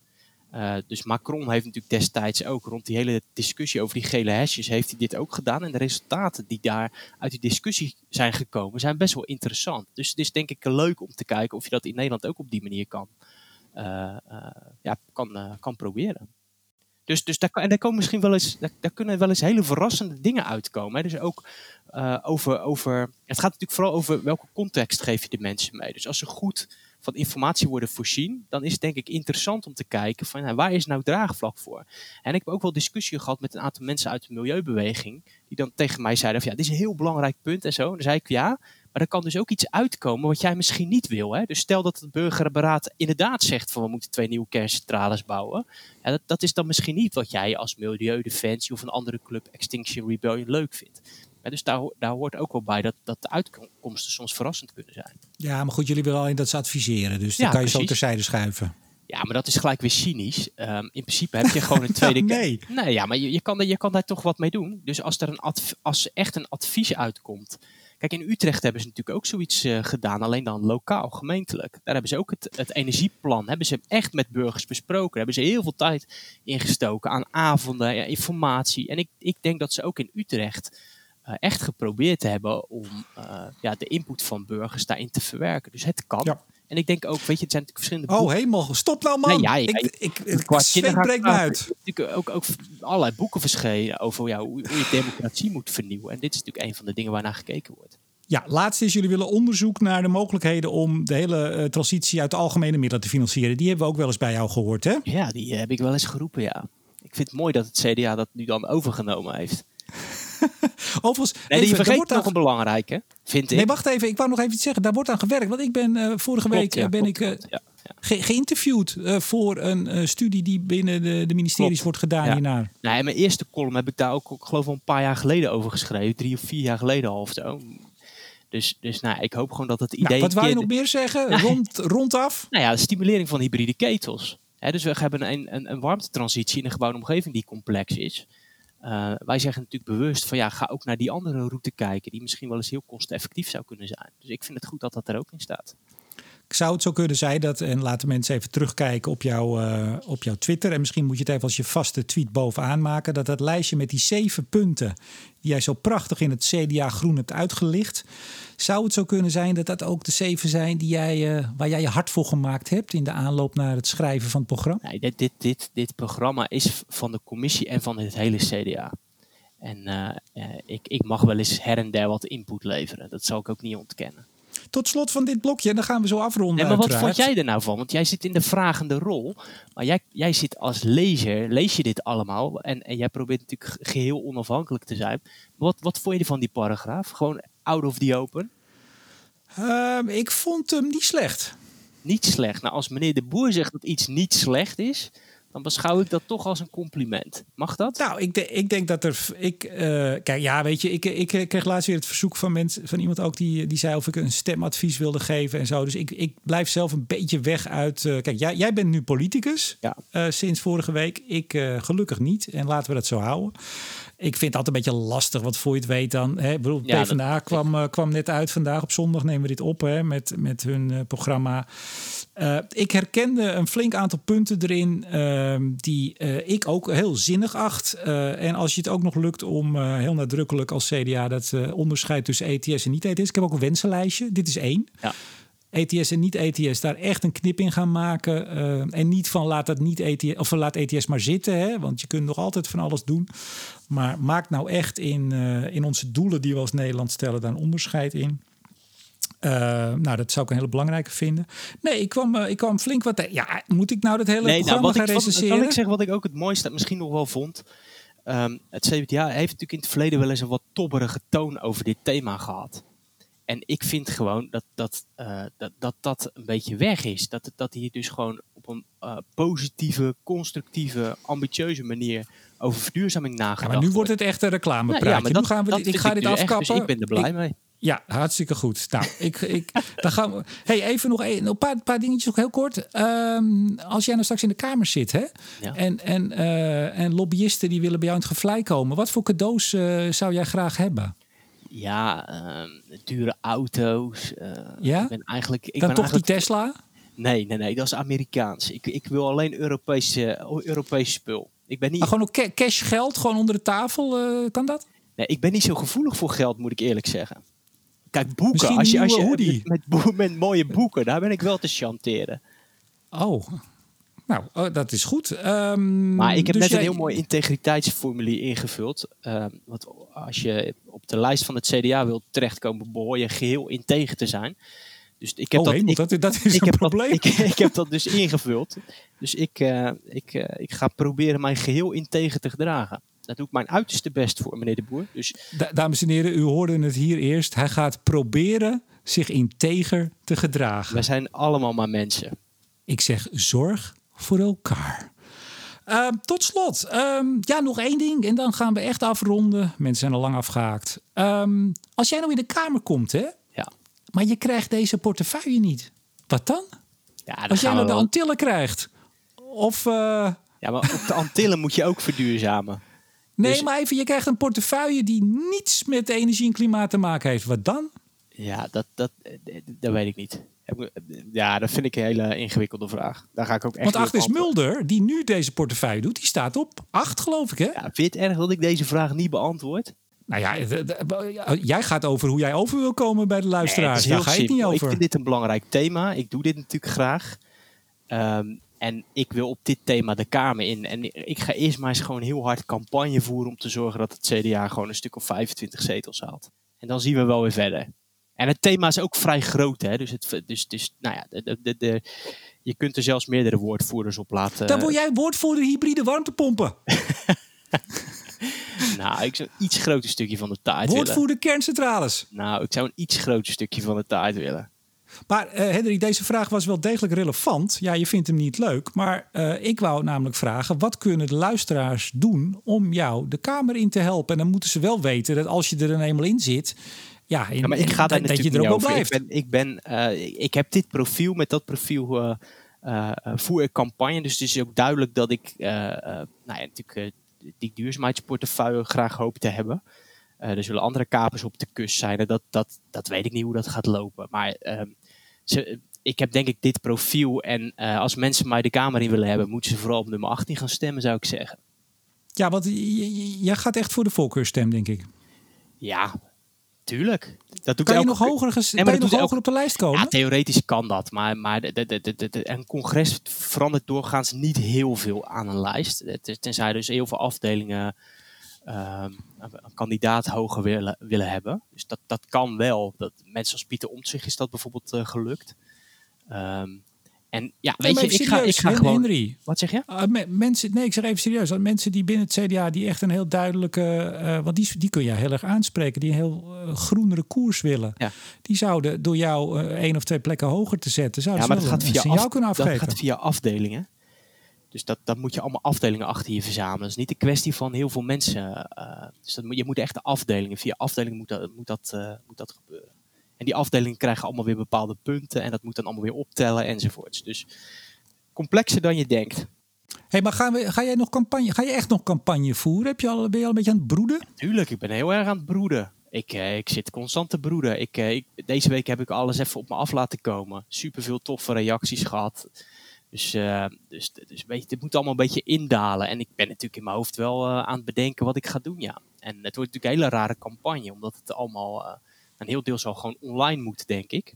Uh, dus Macron heeft natuurlijk destijds ook rond die hele discussie over die gele hesjes, heeft hij dit ook gedaan. En de resultaten die daar uit die discussie zijn gekomen, zijn best wel interessant. Dus het is denk ik leuk om te kijken of je dat in Nederland ook op die manier kan, uh, uh, ja, kan, kan proberen. Dus, dus daar, en daar, komen misschien wel eens, daar, kunnen wel eens hele verrassende dingen uitkomen. Dus ook over, over. Het gaat natuurlijk vooral over welke context geef je de mensen mee. Dus als ze goed van informatie worden voorzien, dan is het denk ik interessant om te kijken van waar is nou draagvlak voor. En ik heb ook wel discussie gehad met een aantal mensen uit de milieubeweging, die dan tegen mij zeiden van ja, dit is een heel belangrijk punt en zo. En dan zei ik ja, maar Maar er kan dus ook iets uitkomen wat jij misschien niet wil. Hè? Dus stel dat het burgerberaad inderdaad zegt van we moeten twee nieuwe kerncentrales bouwen. Ja, dat, dat is dan misschien niet wat jij als Milieudefensie of een andere club Extinction Rebellion leuk vindt. Dus daar, daar hoort ook wel bij dat, dat de uitkomsten soms verrassend kunnen zijn. Ja, maar goed, jullie willen alleen dat ze adviseren. Dus Ja, dan kan je zo precies. terzijde schuiven. Ja, maar dat is gelijk weer cynisch. Ehm, in principe heb je gewoon een [laughs] tweede... nee. Nee, ja, maar je, je, kan, je kan daar toch wat mee doen. Dus als er, een adv- als echt een advies uitkomt. Kijk, in Utrecht hebben ze natuurlijk ook zoiets eh, gedaan, alleen dan lokaal, gemeentelijk. Daar hebben ze ook het, het energieplan, hebben ze echt met burgers besproken. Daar hebben ze heel veel tijd ingestoken aan avonden, ja, informatie. En ik, ik denk dat ze ook in Utrecht echt geprobeerd hebben om eh, ja, de input van burgers daarin te verwerken. Dus het kan. Ja. En ik denk ook, weet je, het zijn natuurlijk verschillende Oh, boeken. hemel. Stop nou, man. Nee, ja, ja, ik, ik, ik, kindergarten breekt me uit. Er ook, ook allerlei boeken verschenen over ja, hoe, je democratie moet vernieuwen. En dit is natuurlijk een van de dingen waar naar gekeken wordt. Ja, laatst is jullie willen onderzoek naar de mogelijkheden om de hele eh, transitie uit de algemene middelen te financieren. Die hebben we ook wel eens bij jou gehoord, hè? Ja, die eh, heb ik wel eens geroepen, ja. Ik vind het mooi dat het CDA dat nu dan overgenomen heeft. [laughs] Overigens, Nee, even, je vergeet wordt nog aan- een belangrijke, vind ik. Nee, wacht even. Ik wou nog even iets zeggen. Daar wordt aan gewerkt. Want ik ben eh, vorige Klopt, week ja, ben klopt, ik klopt, ja, ja. ge- geïnterviewd voor een eh, studie die binnen de, de ministeries Klopt. wordt gedaan hiernaar. Nou, en mijn eerste column heb ik daar ook, ik geloof wel een paar jaar geleden over geschreven. Drie of vier jaar geleden al of zo. Dus, dus nou, ik hoop gewoon dat het idee... Nou, wat een wou je nog meer zeggen? Nee. Rond, rondaf? Nou ja, de stimulering van hybride ketels. Hè, dus we hebben een, een, een warmtetransitie in een gebouwde omgeving die complex is. Eh, wij zeggen natuurlijk bewust van ja, ga ook naar die andere route kijken, die misschien wel eens heel kosteneffectief zou kunnen zijn. Dus ik vind het goed dat dat er ook in staat. Zou het zo kunnen zijn dat, en laten mensen even terugkijken op, jouw eh, op jouw Twitter. En misschien moet je het even als je vaste tweet bovenaan maken. Dat dat lijstje met die zeven punten, die jij zo prachtig in het CDA Groen hebt uitgelicht. Zou het zo kunnen zijn dat dat ook de zeven zijn die jij, eh, waar jij je hart voor gemaakt hebt in de aanloop naar het schrijven van het programma? Nee, dit, dit, dit, dit programma is van de commissie en van het hele CDA. En eh, ik, ik mag wel eens her en der wat input leveren. Dat zal ik ook niet ontkennen. Tot slot van dit blokje, en dan gaan we zo afronden. Nee, maar wat uiteraard. vond jij er nou van? Want jij zit in de vragende rol. Maar jij, jij zit als lezer, lees je dit allemaal. En, en jij probeert natuurlijk ge- geheel onafhankelijk te zijn. Wat, wat vond je van die paragraaf? Gewoon out of the open? Ehm, ik vond hem niet slecht. Niet slecht. Nou, als meneer de Boer zegt dat iets niet slecht is, dan beschouw ik dat toch als een compliment. Mag dat? Nou, ik, de- ik denk dat er. Ik, eh, kijk, ja, weet je, ik, ik, ik kreeg laatst weer het verzoek van mensen, van iemand ook die, die zei of ik een stemadvies wilde geven en zo. Dus ik, ik blijf zelf een beetje weg uit. eh, kijk, jij, jij bent nu politicus Ja. eh, sinds vorige week. Ik gelukkig niet. En laten we dat zo houden. Ik vind het altijd een beetje lastig, want voor je het weet dan. Hè, bedoel, Ja, PvdA kwam, kwam net uit vandaag. Op zondag nemen we dit op hè, met, met hun programma. Ik herkende een flink aantal punten erin die eh, ik ook heel zinnig acht. Eh, en als je het ook nog lukt om eh, heel nadrukkelijk als CDA dat onderscheid tussen ETS en niet-ETS. Ik heb ook een wensenlijstje. Dit is één. Ja. ETS en niet-ETS, daar echt een knip in gaan maken. en niet van laat dat niet ETS, of laat ETS maar zitten, hè, want je kunt nog altijd van alles doen. Maar maak nou echt in, in onze doelen die we als Nederland stellen, daar een onderscheid in. Eh, nou, dat zou ik een hele belangrijke vinden. Nee, ik kwam, eh, ik kwam flink wat. te- Ja, moet ik nou dat hele Nee, nou, programma wat ik, gaan wat, recenseren? kan ik zeggen wat ik ook het mooiste misschien nog wel vond? Ehm, het CDA heeft natuurlijk in het verleden wel eens een wat tobberige toon over dit thema gehad. En ik vind gewoon dat dat, eh, dat, dat, dat een beetje weg is. Dat, dat hier dus gewoon op een positieve, constructieve, ambitieuze manier over verduurzaming ja, nagedacht maar nu wordt het echt een reclamepraatje. Nou ja, maar dat, nu gaan we, dat ik ga dit echt, afkappen. dus ik ben er blij Ik- mee. Ja, hartstikke goed. Nou, ik, ik, dan gaan we. Hey, even nog een, een paar, paar dingetjes, nog heel kort. Ehm, als jij nou straks in de Kamer zit, hè? Ja. En, en, eh, en lobbyisten die willen bij jou in het gevlei komen, wat voor cadeaus eh, zou jij graag hebben? Ja, ehm, dure auto's. eh, Ja? Ik ben eigenlijk, ik Dan ben toch eigenlijk die Tesla? Nee, nee, nee, dat is Amerikaans. Ik, ik wil alleen Europese, Europese spul. Ik ben, niet, Maar gewoon ook ca- cash geld, gewoon onder de tafel, kan dat? nee, ik ben niet zo gevoelig voor geld, moet ik eerlijk zeggen. Kijk, boeken. Misschien Als je, als je, met, met, boe- met mooie boeken, daar ben ik wel te chanteren. Oh, nou, oh, dat is goed. Ehm, Maar ik heb dus net jij- een heel mooi integriteitsformulier ingevuld. Ehm, want als je op de lijst van het CDA wilt terechtkomen, behoor je geheel integer te zijn. Dus ik heb oh, dat, hemel, ik, dat, dat is ik een heb, dat, probleem. ik, [laughs] ik heb dat dus ingevuld. Dus ik, eh, ik, eh, ik ga proberen mij geheel integer te gedragen. Daar doe ik mijn uiterste best voor, meneer de Boer. Dus... dames en heren, u hoorde het hier eerst. Hij gaat proberen zich integer te gedragen. We zijn allemaal maar mensen. Ik zeg zorg voor elkaar. Ehm, tot slot, ehm, ja, nog één ding en dan gaan we echt afronden. Mensen zijn al lang afgehaakt. Um, als jij nou in de kamer komt, hè? Ja. Maar je krijgt deze portefeuille niet. Wat dan? Ja, dan als jij nou de Antillen krijgt. Of... Uh... Ja, maar op de Antillen moet je ook verduurzamen. Nee, dus... maar even, je krijgt een portefeuille die niets met energie en klimaat te maken heeft. Wat dan? Ja, dat, dat, dat weet ik niet. Ja, dat vind ik een hele ingewikkelde vraag. Daar ga ik ook echt Want achter is Mulder, die nu deze portefeuille doet, die staat op 8, geloof ik, hè? Ja, vind je het erg dat ik deze vraag niet beantwoord? Nou ja, jij gaat over hoe jij over wil komen bij de luisteraars. Nee, Daar ga je niet over. Ik vind dit een belangrijk thema. Ik doe dit natuurlijk graag. Ehm, en ik wil op dit thema de Kamer in. En ik ga eerst maar eens gewoon heel hard campagne voeren om te zorgen dat het CDA gewoon een stuk of 25 zetels haalt. En dan zien we wel weer verder. En het thema is ook vrij groot, hè? Dus, het, dus, dus nou ja, de, de, de, je kunt er zelfs meerdere woordvoerders op laten. Dan word jij woordvoerder hybride warmtepompen. [laughs] nou, ik zou een iets groter stukje van de taart Woordvoerder willen. kerncentrales. Nou, ik zou een iets groter stukje van de taart willen. Maar uh, Henry, deze vraag was wel degelijk relevant. Ja, je vindt hem niet leuk. Maar uh, ik wou namelijk vragen: wat kunnen de luisteraars doen om jou de Kamer in te helpen? En dan moeten ze wel weten dat als je er dan eenmaal in zit, ja, ja, maar ik ga daar dat je er ook blijft. Ik, ben, ik, ben, uh, ik heb dit profiel, met dat profiel voer ik campagne. Dus het is ook duidelijk dat ik nou ja, natuurlijk, die duurzaamheidsportefeuille graag hoop te hebben. er zullen andere kapers op de kust zijn. Dat, dat, dat weet ik niet hoe dat gaat lopen. Maar ehm, ze, ik heb denk ik dit profiel. En als mensen mij de Kamer in willen hebben, moeten ze vooral op nummer 18 gaan stemmen, zou ik zeggen. Ja, want jij gaat echt voor de voorkeurstem, denk ik. Ja, Tuurlijk. Dat doet kan je nog hoger, ges- kan je nog hoger op de lijst komen? Ja, theoretisch kan dat. Maar, maar de, de, de, de, een congres verandert doorgaans niet heel veel aan een lijst. Tenzij dus heel veel afdelingen um, een kandidaat hoger willen, willen hebben. Dus dat, dat kan wel. Dat, mensen als Pieter Omtzigt is dat bijvoorbeeld uh, gelukt. Um, en ja, weet je, ik ga, ik ga gewoon... Henry. Wat zeg je? Uh, mensen, nee, ik zeg even serieus. Mensen die binnen het CDA, die echt een heel duidelijke... Uh, want die, die kun je heel erg aanspreken. Die een heel uh, groenere koers willen. Ja. Die zouden door jou één of twee plekken hoger te zetten... Zouden ja, maar dat gaat via jou kunnen afgeven. Dat gaat via afdelingen. Dus dat, dat moet je allemaal afdelingen achter je verzamelen. Dat is niet een kwestie van heel veel mensen. dus dat, je moet echt de afdelingen... Via afdelingen moet dat, moet dat, moet dat gebeuren. En die afdelingen krijgen allemaal weer bepaalde punten en dat moet dan allemaal weer optellen enzovoorts. Dus complexer dan je denkt. hey, maar gaan we, ga jij nog campagne, ga je echt nog campagne voeren? Heb je al, ben je al een beetje aan het broeden? Tuurlijk, ik ben heel erg aan het broeden. Ik, eh, ik zit constant te broeden. Ik, eh, ik, deze week heb ik alles even op me af laten komen. Super veel toffe reacties gehad. Dus, uh, dus, dus weet het moet allemaal een beetje indalen. En ik ben natuurlijk in mijn hoofd wel aan het bedenken wat ik ga doen, ja. En het wordt natuurlijk een hele rare campagne, omdat het allemaal een heel deel zal gewoon online moeten, denk ik.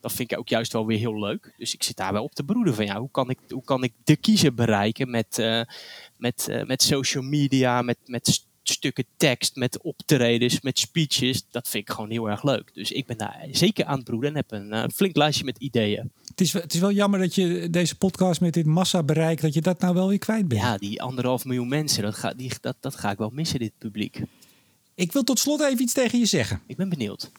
Dat vind ik ook juist wel weer heel leuk. Dus ik zit daar wel op te broeden van ja, hoe kan ik, hoe kan ik de kiezer bereiken met, met, met social media, met, met stukken tekst, met optredens, met speeches. Dat vind ik gewoon heel erg leuk. Dus ik ben daar zeker aan het broeden en heb een flink lijstje met ideeën. Het is, het is wel jammer dat je deze podcast met dit massa bereikt, dat je dat nou wel weer kwijt bent. Ja, die anderhalf miljoen mensen, dat ga, die, dat, dat ga ik wel missen, dit publiek. Ik wil tot slot even iets tegen je zeggen. Ik ben benieuwd.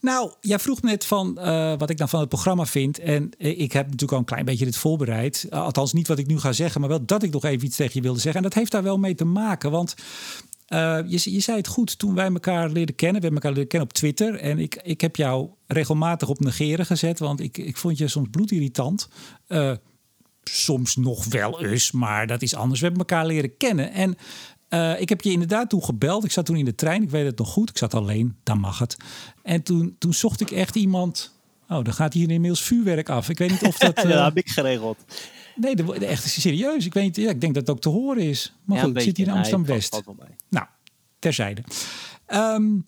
Nou, jij vroeg net van uh, wat ik dan van het programma vind. En uh, ik heb natuurlijk al een klein beetje dit voorbereid. Uh, althans, niet wat ik nu ga zeggen, maar wel dat ik nog even iets tegen je wilde zeggen. En dat heeft daar wel mee te maken. Want je, je, zei het goed toen wij elkaar leren kennen. We hebben elkaar leren kennen op Twitter. En ik, ik heb jou regelmatig op negeren gezet. Want ik, ik vond je soms bloedirritant. soms nog wel eens, maar dat is anders. We hebben elkaar leren kennen. En uh, ik heb je inderdaad toen gebeld. Ik zat toen in de trein. Ik weet het nog goed. Ik zat alleen. Dan mag het. En toen, toen zocht ik echt iemand. Oh, dan gaat hier inmiddels vuurwerk af. Ik weet niet of dat. [laughs] Ja, heb ik geregeld. Nee, de, de, echt serieus. Ik weet niet. Ja, ik denk dat het ook te horen is. Maar ja, goed, ik zit hier in Amsterdam West. Nou, terzijde. Um,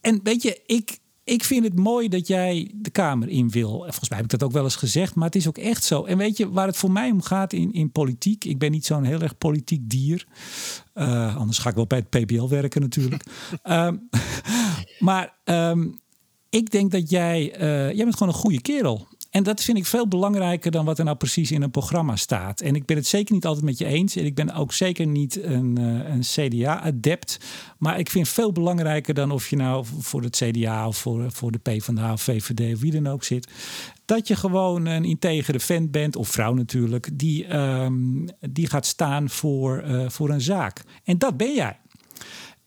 en weet je, ik, ik vind het mooi dat jij de Kamer in wil. Volgens mij heb ik dat ook wel eens gezegd, maar het is ook echt zo. En weet je waar het voor mij om gaat in, in politiek? Ik ben niet zo'n heel erg politiek dier. Uh, anders ga ik wel bij het PBL werken natuurlijk. um, [laughs] [laughs] maar um, ik denk dat jij, uh, jij bent gewoon een goede kerel. En dat vind ik veel belangrijker dan wat er nou precies in een programma staat. En ik ben het zeker niet altijd met je eens. En ik ben ook zeker niet een, uh, een CDA-adept. Maar ik vind veel belangrijker dan of je nou voor het CDA of voor, voor de PvdA of VVD of wie dan ook zit. Dat je gewoon een integere vent bent, of vrouw natuurlijk, die, um, die gaat staan voor, uh, voor een zaak. En dat ben jij.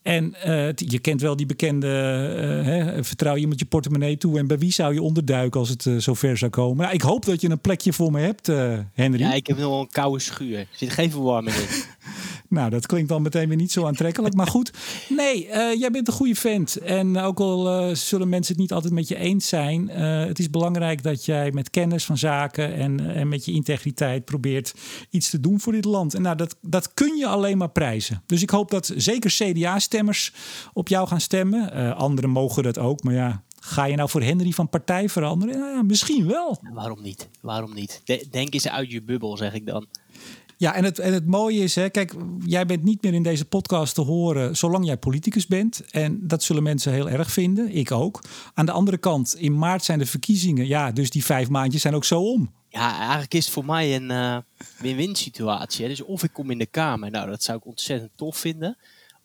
En uh, je kent wel die bekende, uh, hè, vertrouw je met je portemonnee toe en bij wie zou je onderduiken als het uh, zover zou komen? Nou, ik hoop dat je een plekje voor me hebt, Henry. Ja, ik heb nog wel een koude schuur. Er zit geen verwarming in. [laughs] nou, dat klinkt dan meteen weer niet zo aantrekkelijk. maar goed, nee, jij bent een goede vent. En ook al zullen mensen het niet altijd met je eens zijn, het is belangrijk dat jij met kennis van zaken en, en met je integriteit probeert iets te doen voor dit land. En nou, dat, dat kun je alleen maar prijzen. Dus ik hoop dat zeker CDA's stemmers op jou gaan stemmen. Anderen mogen dat ook, maar ja, ga je nou voor Henry van partij veranderen? Ja, misschien wel. Waarom niet? Waarom niet? De denk eens uit je bubbel, zeg ik dan. Ja, en het, en het mooie is, hè, kijk, jij bent niet meer in deze podcast te horen zolang jij politicus bent. En dat zullen mensen heel erg vinden, ik ook. Aan de andere kant, in maart zijn de verkiezingen. Ja, dus die vijf maandjes zijn ook zo om. Ja, eigenlijk is het voor mij een uh, win-win situatie. Dus of ik kom in de Kamer, nou dat zou ik ontzettend tof vinden.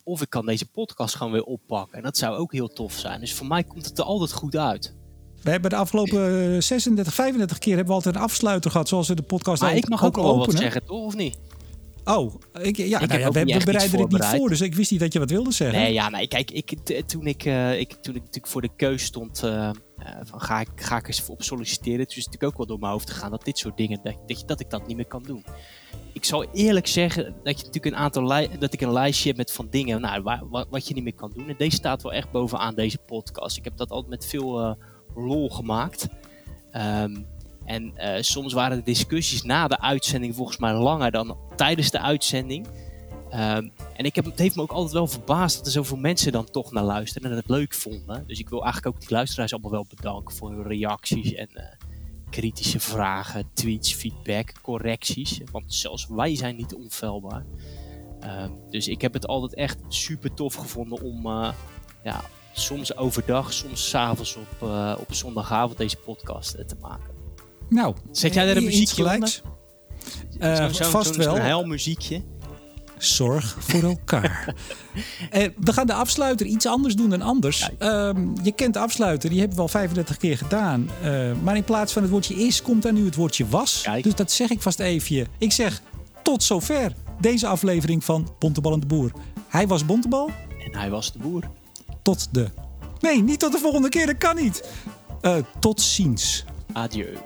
Of ik kan deze podcast gewoon weer oppakken. En dat zou ook heel tof zijn. Dus voor mij komt het er altijd goed uit. We hebben de afgelopen 36, 35 keer hebben we altijd een afsluiter gehad. Zoals we de podcast Maar ik mag ook, ook wel wat zeggen, toch? Of niet? Oh, ik, ja, ik nou ja, we, we bereiden het niet voor, dus ik wist niet dat je wat wilde zeggen. Nee, ja, nee, kijk, ik, toen, ik, uh, ik, toen ik natuurlijk voor de keus stond uh, van ga ik, ga ik eens op solliciteren, toen is het natuurlijk ook wel door mijn hoofd gegaan dat dit soort dingen, dat, dat, dat ik dat niet meer kan doen ik zal eerlijk zeggen dat je natuurlijk een aantal dat ik een lijstje heb met van dingen nou, waar, wat, je niet meer kan doen. En deze staat wel echt bovenaan deze podcast. Ik heb dat altijd met veel uh, lol gemaakt. Um, en uh, soms waren de discussies na de uitzending volgens mij langer dan tijdens de uitzending. Um, en ik heb, het heeft me ook altijd wel verbaasd dat er zoveel mensen dan toch naar luisteren en het leuk vonden. Dus ik wil eigenlijk ook die luisteraars allemaal wel bedanken voor hun reacties en uh, kritische vragen, tweets, feedback, correcties. Want zelfs wij zijn niet onfeilbaar. Um, dus ik heb het altijd echt super tof gevonden om uh, ja, soms overdag, soms s'avonds op, uh, op zondagavond deze podcast uh, te maken. Nou, zet jij daar een muziekje gelijks? Zo, zo, vast zo, wel. Een huilmuziekje. Zorg voor elkaar. [laughs] eh, we gaan de afsluiter iets anders doen dan anders. Um, je kent de afsluiter, die hebben we al 35 keer gedaan. Uh, maar in plaats van het woordje is, komt daar nu het woordje was. Kijk. Dus dat zeg ik vast even. Ik zeg tot zover deze aflevering van Bontebal en de Boer. Hij was Bontebal. En hij was de boer tot de. Nee, niet tot de volgende keer, dat kan niet. Eh, tot ziens. Adieu.